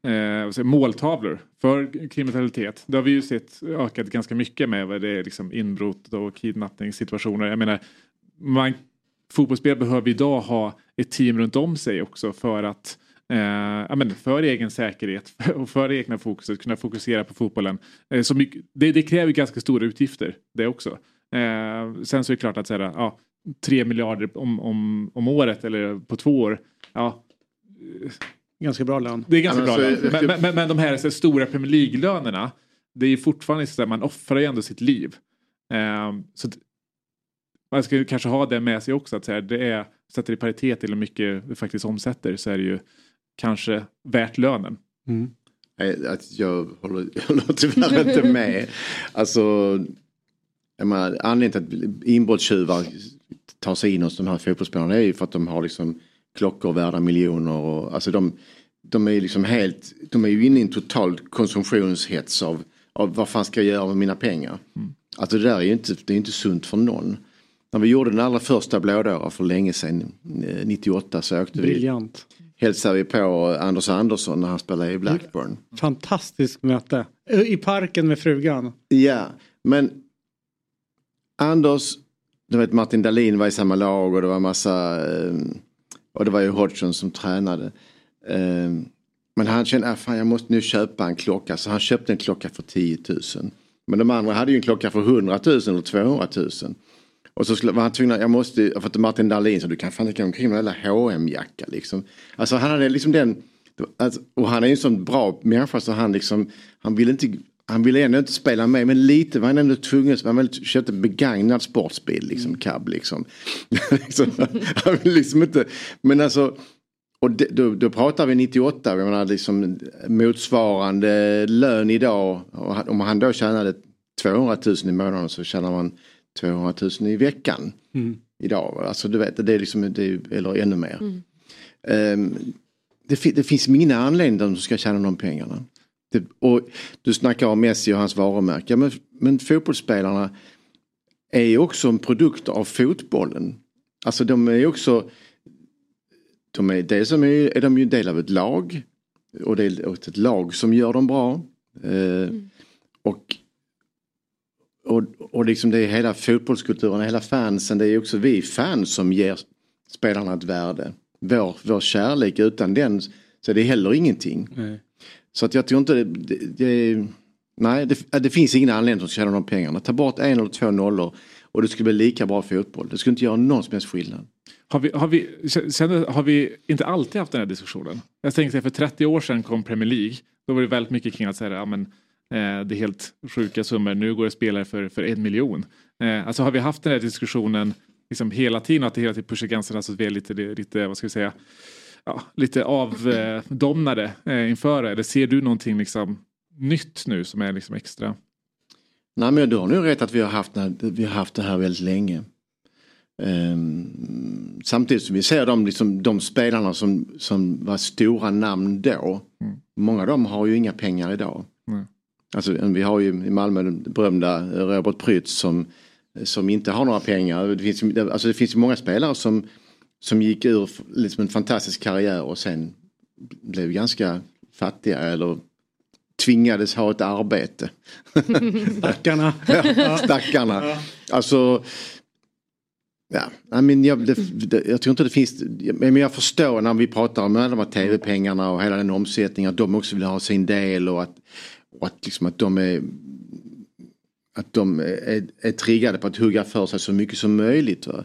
S2: eh, måltavlor för kriminalitet. Det har vi ju sett ökat ganska mycket med vad det är liksom inbrott och kidnappningssituationer. Jag menar, man, fotbollsspelare behöver idag ha ett team runt om sig också för att eh, ja, men för egen säkerhet och för det egna fokuset kunna fokusera på fotbollen. Eh, så mycket, det, det kräver ganska stora utgifter det också. Eh, sen så är det klart att säga, ja, 3 miljarder om, om, om året eller på två år. Ja,
S1: Ganska bra lön.
S2: det är ganska
S9: Ja,
S2: bra
S9: men
S2: lön.
S9: så-
S2: men, men, men, men de här så stora Premier League-lönerna det är ju fortfarande så att man offrar ju ändå sitt liv. Eh, så att, man ska kanske ha det med sig också att så här, det är sätter i paritet till hur mycket det faktiskt omsätter så är det ju kanske värt lönen.
S1: Mm.
S9: Nej, Att jag, håller, jag håller tyvärr inte med. Alltså, jag menar, anledningen till att inbrottstjuvar tar sig in hos de här fotbollsspelarna är ju för att de har liksom klockor värda miljoner. Och, alltså de, de är ju liksom helt, de är ju inne i en total konsumtionshets av, av vad fan ska jag göra med mina pengar. Alltså det där är ju inte, det är inte sunt för någon. När vi gjorde den allra första blådåra för länge sedan, eh, 98 så åkte vi
S1: Briljant.
S9: Hälsade vi på Anders Andersson när han spelade i Blackburn.
S1: Fantastiskt möte. I parken med frugan.
S9: Ja, men Anders, du vet Martin Dahlin var i samma lag och det var massa, eh, och det var ju Hodgson som tränade. Eh, men han kände, ah, fan jag måste nu köpa en klocka, så han köpte en klocka för 10 000. Men de andra hade ju en klocka för 100 000 eller 200 000. Och så skulle, var han tvungen, jag måste, för att Martin Dahlin sa du kan fan inte gå omkring med en jävla hm jacka liksom. Alltså han hade liksom den, alltså, och han är ju en sån bra människa så han liksom, han ville inte, han ville ändå inte spela med men lite var han ändå tvungen, han väl köpte en begagnad sportsbil liksom, cab liksom. liksom han ville liksom inte, men alltså och det, då, då pratar vi 98, jag menar liksom motsvarande lön idag. Och om han då tjänade 200 000 i månaden så tjänar man 200 000 i veckan.
S1: Mm.
S9: Idag. Alltså du vet, det är liksom, det är, eller ännu mer. Ehm, det, fi- det finns ingen anledning att de ska tjäna de pengarna. Det, och du snackar om Messi och hans varumärke. Men, men fotbollsspelarna är ju också en produkt av fotbollen. Alltså de är ju också de är, dels är, är de ju del av ett lag och det är ett lag som gör dem bra. Eh, och, och, och liksom det är hela fotbollskulturen, hela fansen, det är också vi fans som ger spelarna ett värde. Vår, vår kärlek, utan den så är det heller ingenting.
S1: Nej.
S9: Så att jag tror inte det, det, det Nej, det, det finns ingen anledning att tjäna de pengarna. Ta bort en eller två nollor och det skulle bli lika bra fotboll. Det skulle inte göra någon som helst skillnad.
S2: Har vi, har, vi, sen, har vi inte alltid haft den här diskussionen? Jag tänkte för 30 år sedan kom Premier League. Då var det väldigt mycket kring att säga ja, men, det är helt sjuka summor. Nu går det spelare för, för en miljon. Eh, alltså har vi haft den här diskussionen liksom hela tiden? Att det hela tiden pushar gränserna så att vi är lite, lite vad ska vi säga, ja, lite avdomnade eh, inför det? Eller ser du någonting liksom, nytt nu som är liksom extra?
S9: Nej men du har nog rätt att vi har haft, vi har haft det här väldigt länge. Ehm, samtidigt som vi ser de, liksom, de spelarna som, som var stora namn då. Många av dem har ju inga pengar idag.
S2: Mm.
S9: Alltså, vi har ju i Malmö den berömda Robert Prytz som, som inte har några pengar. Det finns, ju- alltså, det finns många spelare som, som gick ur liksom en fantastisk karriär och sen blev ganska fattiga eller tvingades ha ett arbete.
S1: Stackarna.
S9: ja, stackarna. Alltså, ja, I mean, jag, det, det, jag tror inte det finns, men jag förstår när vi pratar om alla de här tv-pengarna och hela den omsättningen att de också vill ha sin del och att, och att, liksom att de är att de är, är triggade på att hugga för sig så mycket som möjligt. Va?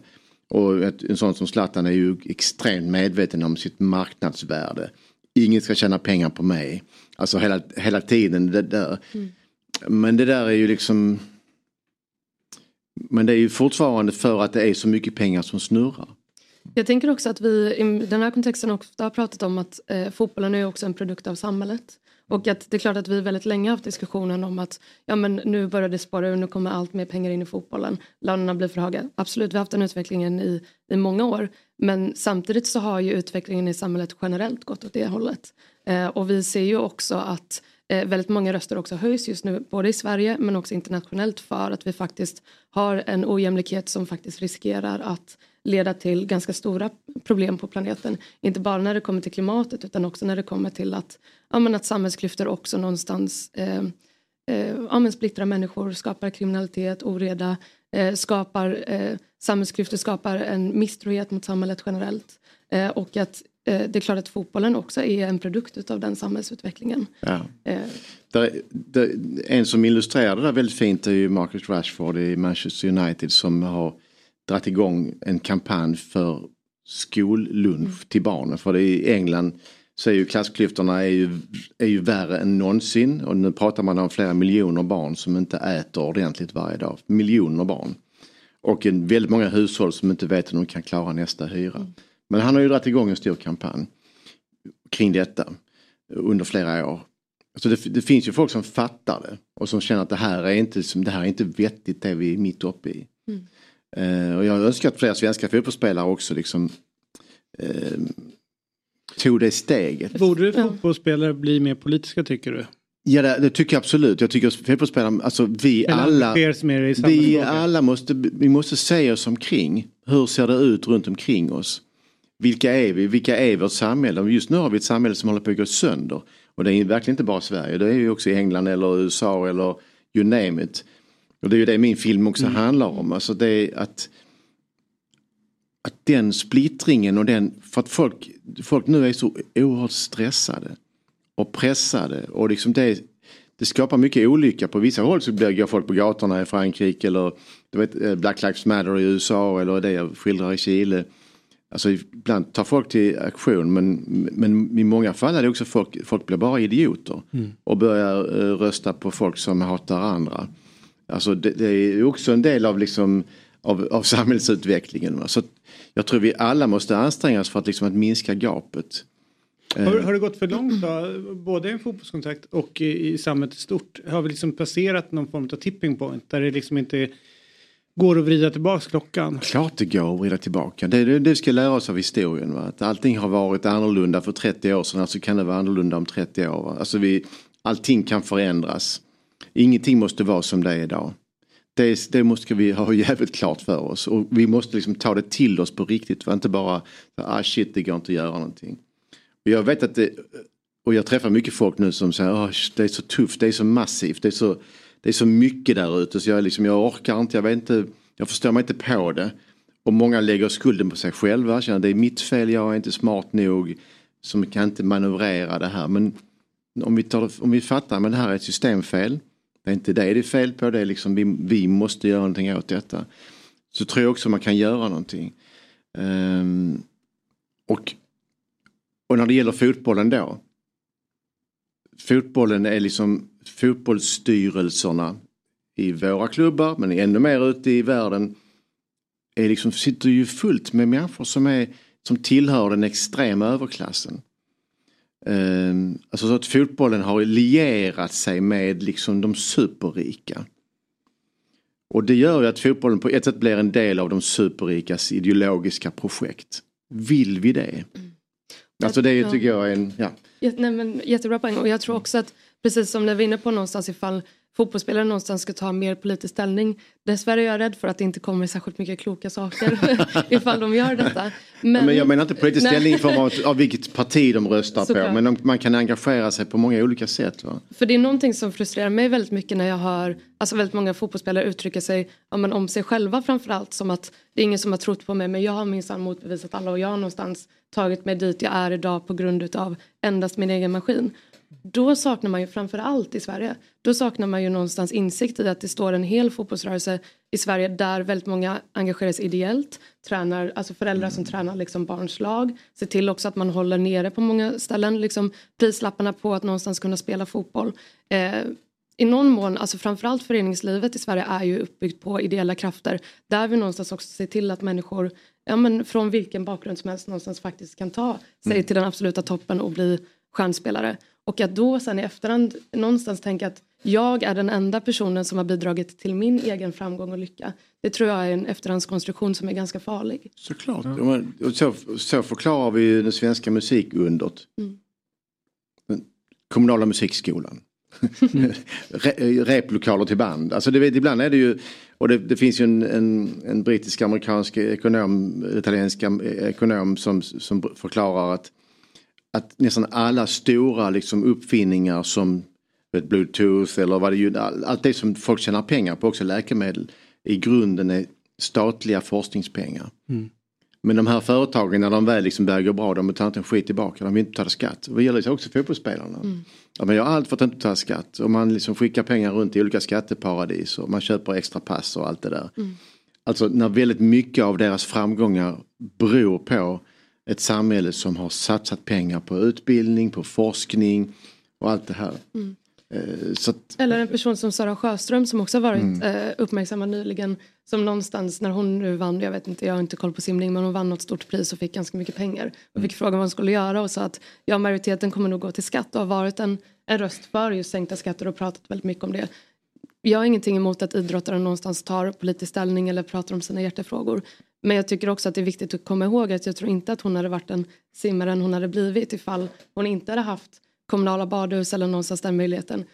S9: Och ett, en sån som Zlatan är ju extremt medveten om sitt marknadsvärde. Ingen ska tjäna pengar på mig. Alltså hela, hela tiden det där. Men det där är ju liksom Men det är ju fortfarande för att det är så mycket pengar som snurrar.
S3: Jag tänker också att vi i den här kontexten ofta har pratat om att eh, fotbollen är också en produkt av samhället. Och att det är klart att vi väldigt länge haft diskussionen om att ja, men nu börjar det spåra ur, nu kommer allt mer pengar in i fotbollen. Lönerna blir för höga. Absolut, vi har haft den utvecklingen i, i många år. Men samtidigt så har ju utvecklingen i samhället generellt gått åt det hållet. Eh, och vi ser ju också att eh, väldigt många röster också höjs just nu, både i Sverige men också internationellt för att vi faktiskt har en ojämlikhet som faktiskt riskerar att leda till ganska stora problem på planeten. Inte bara när det kommer till klimatet utan också när det kommer till att, ja, att samhällsklyftor också någonstans eh, eh, ja, splittrar människor, skapar kriminalitet, oreda, eh, skapar eh, samhällsklyftor, skapar en misstrohet mot samhället generellt. Eh, och att eh, det är klart att fotbollen också är en produkt av den samhällsutvecklingen.
S9: Ja.
S3: Eh,
S9: Där, där, en som illustrerar det där väldigt fint är ju Marcus Rashford i Manchester United som har dragit igång en kampanj för skollunch till barnen. För i England så är ju klassklyftorna är ju, är ju värre än någonsin. Och nu pratar man om flera miljoner barn som inte äter ordentligt varje dag. Miljoner barn. Och en, väldigt många hushåll som inte vet hur de kan klara nästa hyra. Men han har ju dragit igång en stor kampanj kring detta under flera år. Så det, det, finns ju folk som fattar det och som känner att det här är inte, det här är inte vettigt det vi är mitt uppe i.
S3: Mm.
S9: Eh, och jag önskar att fler svenska fotbollsspelare också liksom eh, tog det steget.
S1: Borde fotbollsspelare bli mer politiska tycker du?
S9: Ja det, det tycker jag absolut. Jag tycker fotbollsspelare, alltså vi
S1: Eller
S9: alla, vi alla måste, vi måste se oss omkring. Hur ser det ut runt omkring oss? Vilka är vi? Vilka är vårt samhälle? Just nu har vi ett samhälle som håller på att gå sönder. Och det är verkligen inte bara Sverige. Det är ju också i England eller USA eller you name it. Och det är ju det min film också handlar om. Alltså det är att, att den splittringen och den, för att folk, folk nu är så oerhört stressade och pressade och liksom det, det skapar mycket olycka. På vissa håll så går folk på gatorna i Frankrike eller du vet, eh, Black Lives Matter i USA eller det jag skildrar i Chile. Alltså ibland tar folk till aktion men, men i många fall är det också folk, folk blir bara idioter.
S1: Mm.
S9: Och börjar eh, rösta på folk som hatar andra. Alltså det, det är också en del av, liksom, av, av samhällsutvecklingen. va. Så jag tror vi alla måste anstränga oss för att, liksom, att minska gapet. Eh,
S1: Har, har det gått för långt då? Både i en fotbollskontakt och i, i samhället i stort? Har vi liksom passerat någon form av tipping point där det liksom inte går att vrida tillbaks klockan?
S9: Klart det går att vrida tillbaka. Det, det, det ska lära oss av historien. Va? Att allting har varit annorlunda för 30 år sedan, alltså kan det vara annorlunda om 30 år. Va? Alltså vi, allting kan förändras. Ingenting måste vara som det är idag. Det, det måste vi ha jävligt klart för oss. Och vi måste liksom ta det till oss på riktigt. Va? Inte bara, ah shit det går inte att göra någonting. Och jag vet att det, och jag träffar mycket folk nu som säger oh, det är så tufft, det är så massivt, det är så, det är så mycket där ute så jag, liksom, jag orkar inte, jag vet inte, jag förstår mig inte på det. Och många lägger skulden på sig själva, känner det är mitt fel, jag är inte smart nog, som kan inte manövrera det här. Men om vi, tar, om vi fattar, men det här är ett systemfel, det är inte det det är fel på, det är liksom vi, vi måste göra någonting åt detta. Så tror jag också man kan göra någonting. Um, och, och när det gäller fotbollen då, fotbollen är liksom fotbollsstyrelserna i våra klubbar men ännu mer ute i världen är liksom, sitter ju fullt med människor som, är, som tillhör den extrema överklassen. Um, alltså så att fotbollen har lierat sig med liksom de superrika. Och det gör ju att fotbollen på ett sätt blir en del av de superrikas ideologiska projekt. Vill vi det? Alltså det tycker jag är en, ja.
S3: Nej, men, jättebra poäng och jag tror också att precis som när vi är inne på någonstans ifall fotbollsspelare någonstans ska ta mer politisk ställning. Dessvärre är jag rädd för att det inte kommer särskilt mycket kloka saker ifall de gör detta.
S9: Men, men jag menar inte politisk ställning i form av, av vilket parti de röstar
S3: Såklart.
S9: på. Men de, man kan engagera sig på många olika sätt. Va?
S3: För det är någonting som frustrerar mig väldigt mycket när jag hör alltså väldigt många fotbollsspelare uttrycka sig ja, men om sig själva framförallt som att det är ingen som har trott på mig men jag har minsann motbevisat alla och jag har någonstans tagit mig dit jag är idag på grund av endast min egen maskin. Då saknar man ju framförallt i Sverige, då saknar man ju någonstans insikt i att det står en hel fotbollsrörelse i Sverige där väldigt många engagerar sig ideellt, tränar, alltså föräldrar som tränar liksom barns lag, ser till också att man håller nere på många ställen liksom prislapparna på att någonstans kunna spela fotboll. Eh, i någon mån, alltså framförallt föreningslivet i Sverige är ju uppbyggt på ideella krafter där vi någonstans också ser till att människor ja, men från vilken bakgrund som helst någonstans faktiskt kan ta sig
S10: Mm.
S3: till den absoluta toppen och bli stjärnspelare. Och att då sen i efterhand någonstans tänka att jag är den enda personen som har bidragit till min egen framgång och lycka. Det tror jag är en efterhandskonstruktion som är ganska farlig.
S9: Såklart. Ja. men, och Så, så förklarar vi ju det svenska musikundret.
S3: Mm.
S9: Den kommunala musikskolan. Re, replokaler till band. Alltså det, vet- ibland är det ju, och det, det finns ju en, en, en brittisk amerikansk ekonom, italiensk ekonom som, som förklarar att, att nästan alla stora liksom, uppfinningar som vet, bluetooth eller vad det är, all- allt det som folk tjänar pengar på, också läkemedel, i grunden är statliga forskningspengar.
S1: Mm.
S9: Men de här företagen när de väl liksom börjar gå bra, de betalar inte en skit tillbaka, de vill inte betala skatt. Det gäller också fotbollsspelarna. Ja, man gör allt för att inte betala skatt och man liksom skickar pengar runt i olika skatteparadis och man köper extra pass och allt det där. Alltså när väldigt mycket av deras framgångar beror på ett samhälle som har satsat pengar på utbildning, på forskning och allt det här.
S3: Mm.
S9: Eh, att,
S3: Eller en person som Sara Sjöström som också har varit
S9: Mm.
S3: eh, uppmärksammad nyligen. Som någonstans när hon nu vann, jag vet inte, jag har inte koll på simning, men hon vann något stort pris och fick ganska mycket pengar. Och
S9: Mm.
S3: fick frågan vad hon skulle göra och sa att ja, majoriteten kommer nog gå till skatt och har varit en, en röst för just sänkta skatter och pratat väldigt mycket om det. Jag har ingenting emot att idrottare någonstans tar politisk ställning eller pratar om sina hjärtefrågor. Men jag tycker också att det är viktigt att komma ihåg att jag tror inte att hon hade varit den simmaren hon hade blivit ifall hon inte hade haft kommunala badhus eller någonstans den möjligheten.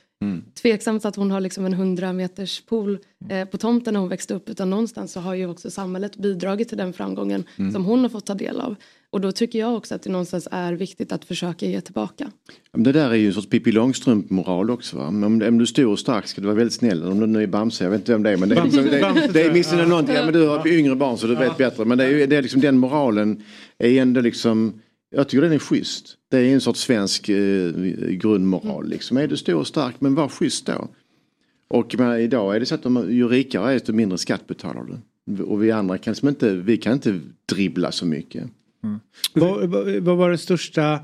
S3: Tveksamt att hon har liksom en 100 meters pool eh, på tomten när hon växte upp utan någonstans så har ju också samhället bidragit till den framgången
S9: Mm.
S3: som hon har fått ta del av. Och då tycker jag också att det någonstans är viktigt att försöka ge tillbaka.
S9: Det där är ju en sorts Pippi Långstrump-moral också. Va? Om, om du är stor och stark ska du vara väldigt snäll. Om du nu är Bamse, jag vet inte vem det är. Men det är, liksom, det, det är åtminstone
S1: Ja.
S9: någonting. Ja, men du har yngre barn så du vet bättre. Men det är, ju- det är liksom den moralen är ändå liksom. Jag tycker den är schysst. Det är en sorts svensk eh, grundmoral. Liksom. Är du stor och stark, men var schysst då. Och men, idag är det så att de, ju rikare är desto mindre skatt betalar du. Och vi andra kan, liksom inte, vi kan inte dribbla så mycket. Mm.
S1: Vad, vad, vad var det största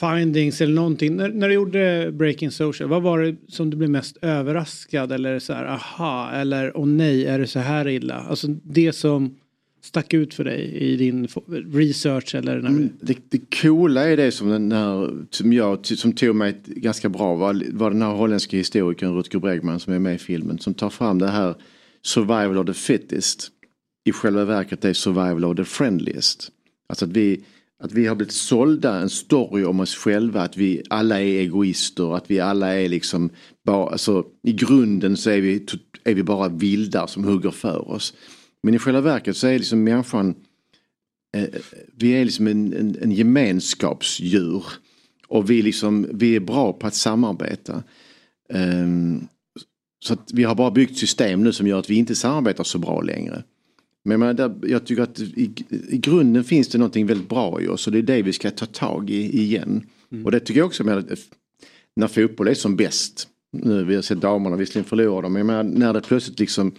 S1: findings eller någonting? När, när du gjorde Breaking Social, vad var det som du blev mest överraskad eller så här aha eller åh nej är det så här illa? Alltså det som stack ut för dig i din research eller när du...
S9: Det, det coola är det som, den här, som, jag, som tog mig ett ganska bra var, var den här holländska historikern Rutger Bregman som är med i filmen som tar fram det här survival of the fittest. I själva verket är survival of the friendliest. Alltså att vi, att vi har blivit sålda en story om oss själva att vi alla är egoister, att vi alla är liksom bara, alltså i grunden så är vi, är vi bara vildar som hugger för oss. Men i själva verket så är liksom människan eh, vi är liksom en, en, en gemenskapsdjur. Och vi, liksom, vi är bra på att samarbeta. Ehm, så att vi har bara byggt system nu som gör att vi inte samarbetar så bra längre. Men jag, menar, jag tycker att i, i grunden finns det någonting väldigt bra i oss och det är det vi ska ta tag i igen. Och det tycker jag också med att när fotboll är som bäst. Nu vi har sett damerna visserligen förlora dem men när det plötsligt liksom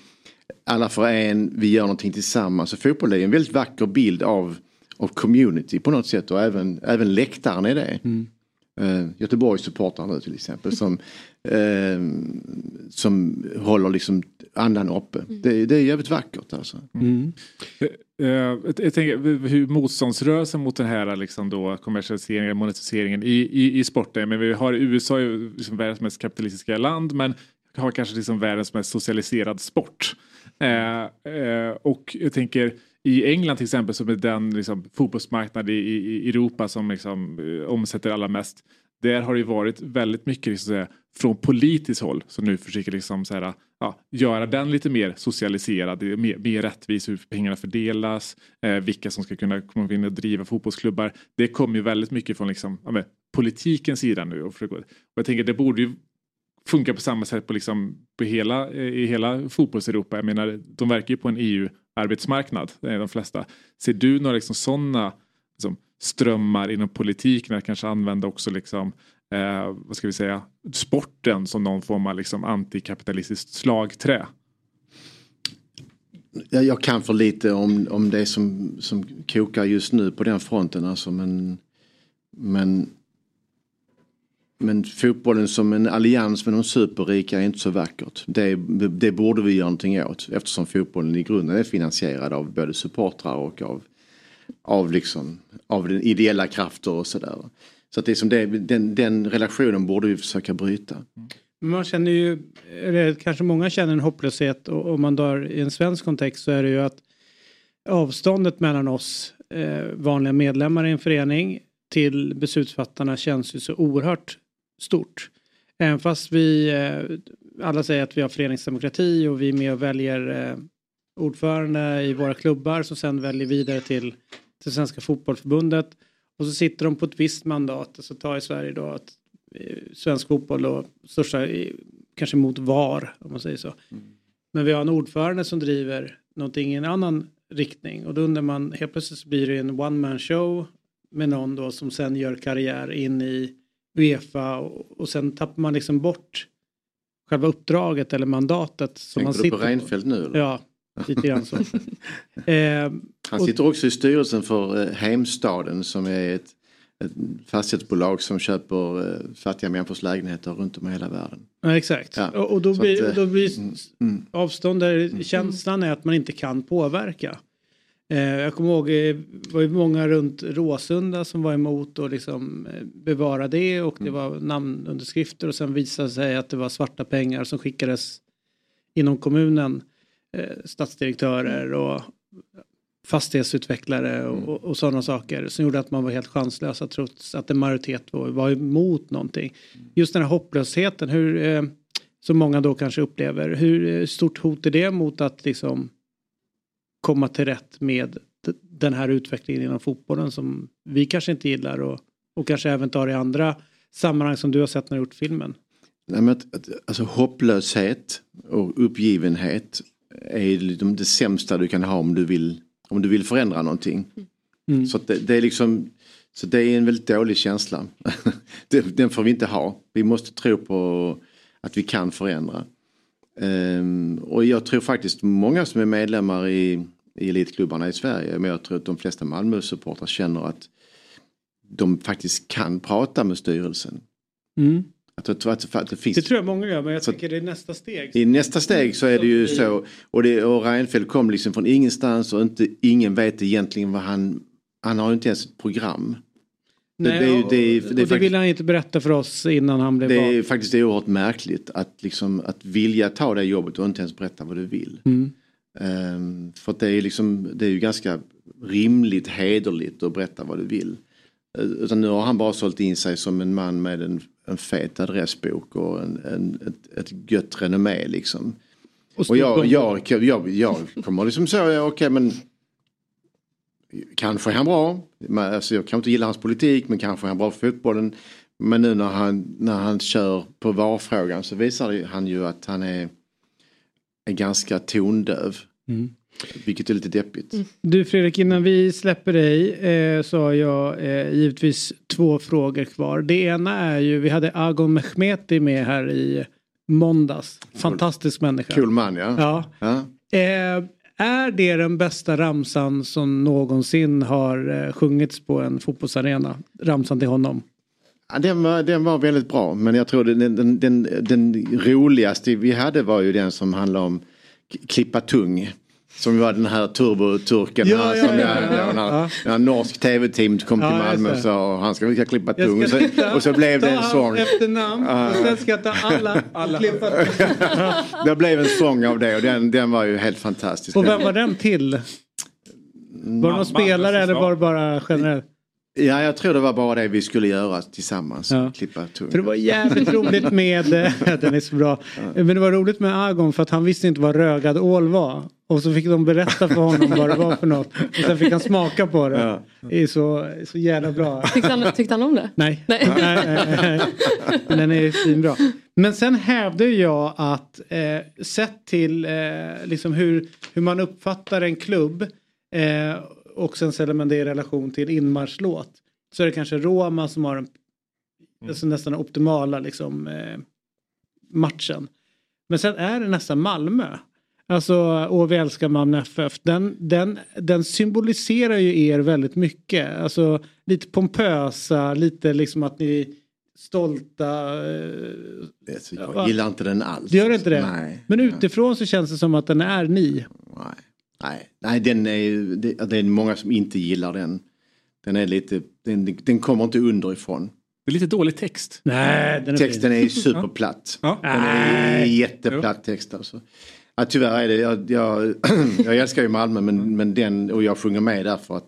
S9: alla för en, vi gör någonting tillsammans. Så fotboll är en väldigt vacker bild av, av community på något sätt och även, även läktaren är det. Uh, Göteborgs supportrar nu till exempel som, eh, som håller liksom andan uppe. Det, det är jävligt vackert alltså.
S2: Eh, jag jag tänker hur motståndsrörelsen mot den här liksom då kommersialiseringen, monetiseringen i, i, i sporten. Men vi har USA liksom världens mest kapitalistiska land men har kanske liksom världens mest socialiserad sport. Eh, eh, och jag tänker i England till exempel som är den liksom, fotbollsmarknad i, i, Europa som liksom, eh, omsätter allra mest. Där har det varit väldigt mycket liksom, från politiskt håll som nu försöker liksom, så här, ja, göra den lite mer socialiserad, mer, mer rättvis hur pengarna fördelas, eh, vilka som ska kunna komma in och driva fotbollsklubbar. Det kommer ju väldigt mycket från liksom, ja, politikens sida nu. Och jag tänker det borde ju funkar på samma sätt på, liksom, på hela, eh, i hela fotbollseuropa. Jag menar, de verkar ju på en EU-arbetsmarknad, de flesta. Ser du några liksom, sådana liksom, strömmar inom politiken att kanske använda också liksom, eh, vad ska vi säga, sporten som någon form av liksom, antikapitalistiskt slagträ?
S9: Jag, jag kan för lite om, om det som, som kokar just nu på den fronten. Alltså, men, men, men fotbollen som en allians med de superrika är inte så vackert. Det, det borde vi göra någonting åt eftersom fotbollen i grunden är finansierad av både supportrar och av, av, liksom, av den ideella krafter och sådär. Så att det är som det, den, den relationen borde vi försöka bryta.
S1: Men man känner ju, eller kanske många känner en hopplöshet och om man drar i en svensk kontext så är det ju att avståndet mellan oss eh, vanliga medlemmar i en förening till beslutsfattarna känns ju så oerhört stort. Även fast vi eh, alla säger att vi har föreningsdemokrati och vi är med och väljer eh, ordförande i våra klubbar som sen väljer vidare till, till Svenska fotbollförbundet. Och så sitter de på ett visst mandat, alltså ta i Sverige då att eh, svensk fotboll och största, eh, kanske mot VAR om man säger så. Men vi har en ordförande som driver någonting i en annan riktning och då undrar man helt plötsligt så blir det en one man show med någon då som sen gör karriär in i Uefa och, och sen tappar man liksom bort själva uppdraget eller mandatet som man
S9: Tänker du
S1: sitter
S9: på Reinfeldt nu? eller?
S1: Ja, lite grann så. eh,
S9: Han
S1: och-
S9: sitter också i styrelsen för eh, Heimstaden som är ett ett fastighetsbolag som köper eh, fattiga människors lägenheter runt om i hela världen.
S1: Ja, exakt.
S9: Ja.
S1: Och, och då
S9: Så
S1: blir,
S9: att, eh,
S1: då blir
S9: mm.
S1: avstånd där känslan är att man inte kan påverka. Eh, jag kommer ihåg, eh, det var ju många runt Råsunda som var emot att liksom eh, bevara det och
S9: Mm.
S1: det var namnunderskrifter och sen visade det sig att det var svarta pengar som skickades inom kommunen. Stadsdirektörer och fastighetsutvecklare
S9: Mm.
S1: och, och, sådana saker som gjorde att man var helt chanslösa trots att en majoritet var, var emot någonting. Just den här hopplösheten, hur, som många då kanske upplever, hur stort hot är det mot att liksom komma till rätt med den här utvecklingen inom fotbollen som vi kanske inte gillar och, och kanske även tar i andra sammanhang som du har sett när du gjort filmen.
S9: Nej, men alltså hopplöshet och uppgivenhet är liksom det sämsta du kan ha om du vill, om du vill förändra någonting.
S1: Mm.
S9: Så det, det är liksom så det är en väldigt dålig känsla. Den får vi inte ha. Vi måste tro på att vi kan förändra. Ehm, och jag tror faktiskt många som är medlemmar i, i elitklubbarna i Sverige, men jag tror att de flesta Malmö-supportrar känner att de faktiskt kan prata med styrelsen.
S1: Mm.
S9: Att, att, att, att det finns
S1: Det tror jag många gör men jag
S9: Så-
S1: tänker det är nästa steg.
S9: i nästa steg så är det ju så. Och, det, och Reinfeldt kom liksom från ingenstans och inte, ingen vet egentligen vad han... Han har ju inte ens ett program. Det-
S1: Nej,
S9: det ju-
S1: och,
S9: det är-
S1: och
S9: det
S1: det ville han inte berätta för oss innan han blev
S9: Det
S1: vald.
S9: är faktiskt oerhört märkligt att, liksom, att vilja ta det jobbet och inte ens berätta vad du vill.
S1: Mm.
S9: Ehm, för det är, liksom, det är ju ganska rimligt, hederligt att berätta vad du vill. Eh, Utan nu har han bara sålt in sig som en man med en, en fet adressbok och en, en, ett, ett gött renommé liksom.
S1: Och
S9: Och, jag, jag, jag, jag kommer liksom så, okej men Kanske är han bra. Alltså, jag kan inte gilla hans politik men kanske är han bra för fotbollen. Men nu när han, när han kör på VAR-frågan så visar han ju att han är, är ganska tondöv.
S1: Mm.
S9: Vilket är lite deppigt.
S1: Du Fredrik, innan vi släpper dig eh, så har jag eh, givetvis två frågor kvar. Det ena är ju, vi hade Agon Mehmeti med här i måndags. Fantastisk människa.
S9: Kul man ja.
S1: Ja.
S9: ja.
S1: Eh, är det den bästa ramsan som någonsin har eh, sjungits på en fotbollsarena? Ramsan till honom.
S9: Ja, den, var, den var väldigt bra men jag tror den, den, den, den roligaste vi hade var ju den som handlade om klippa tung. Som var den här turboturken
S1: Ja,
S9: här
S1: ja,
S9: som
S1: ja,
S9: jag,
S1: ja,
S9: när,
S1: ja.
S9: när norsk tv-team kom till
S1: Ja,
S9: Malmö och sa han ska, klippa tung. Och
S1: ska
S9: så,
S1: titta,
S9: och så blev det en sång.
S1: efternamn och sen ska jag ta alla, alla. klippa.
S9: Det blev en sång av det och den, den var ju helt fantastisk.
S1: Och vem var den till? Var det någon spelare eller var det bara generellt?
S9: Ja, jag tror det var bara det vi skulle göra tillsammans.
S1: Ja.
S9: Klippa tung.
S1: För det var jävligt roligt med, den är så bra. Men det var roligt med Agon för att han visste inte vad rögad ål var. Och så fick de berätta för honom vad det var för något. Och sen fick han smaka på det.
S9: Ja.
S1: Det är så, så jävla bra.
S3: Tyckte han, tyckte han om det?
S1: Nej.
S3: Nej.
S1: den är svinbra. Men sen hävdar jag att eh, sett till eh, liksom hur, hur man uppfattar en klubb eh, och sen ställer man det i relation till inmarschlåt. Så är det kanske Roma som har en, alltså nästan den optimala liksom, eh, matchen. Men sen är det nästan Malmö. Alltså, och vi älskar Malmö FF. Den, den, den symboliserar ju er väldigt mycket. Alltså lite pompösa, lite liksom att ni stolta. eh,
S9: jag gillar inte den alls.
S1: Gör inte det?
S9: Nej.
S1: Men utifrån så känns det som att den är ni.
S9: Nej, nej, nej den är, det, det är många som inte gillar den. Den är lite, den, den kommer inte underifrån.
S2: Det är lite dålig text.
S1: Nej, den är
S9: Texten
S1: fin.
S9: är ju superplatt.
S2: Ja.
S9: Den är jätteplatt text alltså. Ja, tyvärr är det, jag, jag, jag älskar ju Malmö men, men den, och jag sjunger med därför att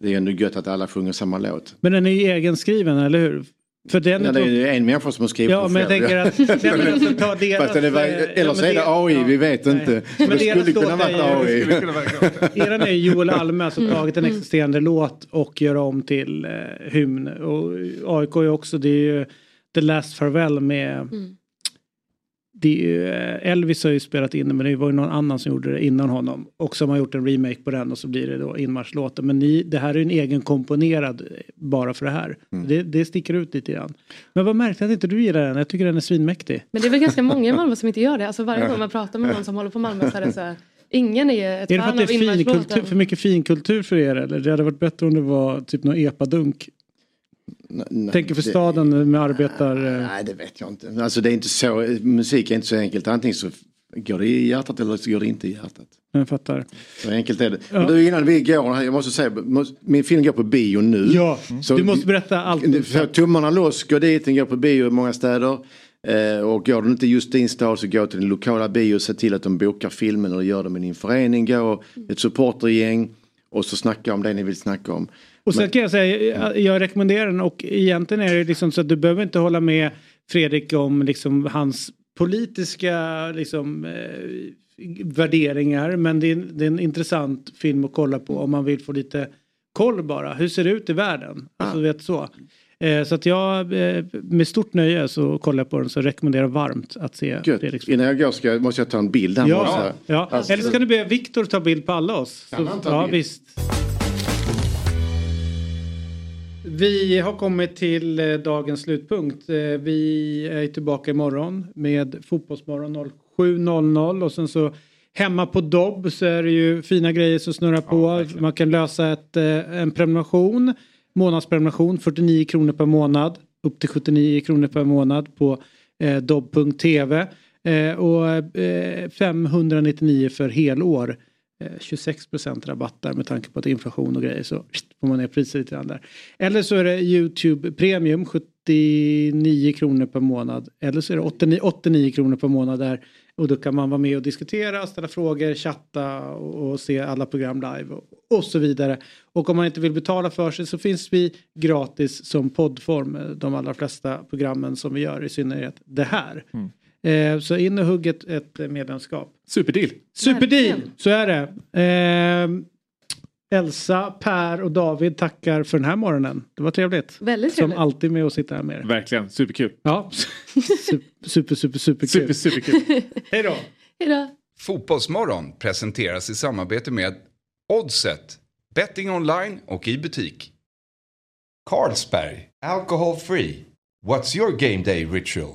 S9: det är ändå gött att alla sjunger samma låt.
S1: Men den är ju egenskriven, eller hur? För den
S9: Ja, det är ju en människa som har skrivit
S1: Ja,
S9: den
S1: men jag
S9: själv.
S1: tänker att... Nej, men alltså, ta deras,
S9: det var,
S1: eh, ja,
S9: eller så är det AI, vi vet
S1: nej.
S9: inte.
S1: Men
S9: det skulle kunna varit
S1: ju-
S9: AI.
S1: Eran är Joel Alme, alltså tagit en existerande låt och gör om till eh, hymn. Och AIK är också, det är ju The Last Farewell med... Det är ju, eh, Elvis har ju spelat in det men det var ju någon annan som gjorde det innan honom. Och som har gjort en remake på den och så blir det då inmarschlåten. Men ni, det här är en egen komponerad eh, bara för det här. Det, det sticker ut lite grann. Men vad märkte att inte du gillar den? Jag tycker den är svinmäktig.
S3: Men det är väl ganska många i Malmö som inte gör det. Alltså varje gång man pratar med någon som håller på Malmö så är det så här. Ingen är ett
S1: Är det för
S3: fan
S1: att det
S3: av
S1: är finkultur,
S3: inmarschlåten.
S1: för mycket finkultur för er eller? Det hade varit bättre om det var typ någon epadunk. Tänker för staden med arbetar... eh,
S9: Nej det vet jag inte. Alltså det är inte så, musik är inte så enkelt. Antingen så går det i hjärtat eller så går det inte i hjärtat.
S1: Jag fattar.
S9: Så enkelt är det.
S1: Ja.
S9: Men du innan vi går, jag måste säga, min film går på bio nu.
S1: Ja, du måste berätta allt.
S9: Få tummarna loss, gå dit, den går på bio i många städer. Eh, och går den inte just din stad så gå till den lokala bio och se till att de bokar filmen och gör det med din förening. Gå ett supportergäng och så snacka om det ni vill snacka om.
S1: Och sen kan jag säga, jag- rekommenderar den och egentligen är det liksom så att du behöver inte hålla med Fredrik om liksom hans politiska liksom, eh, värderingar men det är, det är en intressant film att kolla på om man vill få lite koll bara. Hur ser det ut i världen? Alltså, du vet så. Eh, så att jag eh, med stort nöje så kollar jag på den så rekommenderar varmt att se
S9: Gött.
S1: Fredriks
S9: Innan jag går ska, måste jag ta en bild så
S1: Ja, ja.
S9: Alltså-
S1: eller så kan du be Viktor ta bild på alla oss.
S9: Kan
S1: Så-
S9: han ta
S1: ja,
S9: bild?
S1: visst. Vi har kommit till eh, dagens slutpunkt. Eh, Vi är tillbaka imorgon med Fotbollsmorgon 07.00 och sen så hemma på Dobb så är det ju fina grejer som snurrar på. Man kan lösa ett, eh, en prenumeration, månadsprenumeration, 49 kronor per månad upp till 79 kronor per månad på eh, dobb.tv eh, och eh, 599 för helår. Eh, 26 rabatt där med tanke på att inflation och grejer så får man ner priset lite grann där. Eller så är det Youtube Premium 79 kronor per månad. Eller så är det 89, 89 kronor per månad där. Och då kan man vara med och diskutera, ställa frågor, chatta och, och se alla program live och, och så vidare. Och om man inte vill betala för sig så finns vi gratis som poddform. Eh, de allra flesta programmen som vi gör, i synnerhet det här. Mm. Eh, så in och hugg ett, ett medlemskap.
S2: Superdeal.
S1: Superdeal, så är det. Eh, Elsa, Per och David tackar för den här morgonen. Det var trevligt.
S3: Väldigt
S1: Som
S3: trevligt.
S1: alltid med att sitta här med er.
S2: Verkligen, superkul.
S1: Ja, super, super, super,
S2: Super,
S1: super
S2: superkul.
S1: Hej då.
S3: Hejdå.
S4: Fotbollsmorgon presenteras i samarbete med Oddset, betting online och i butik. Carlsberg, alcohol free. What's your game day ritual?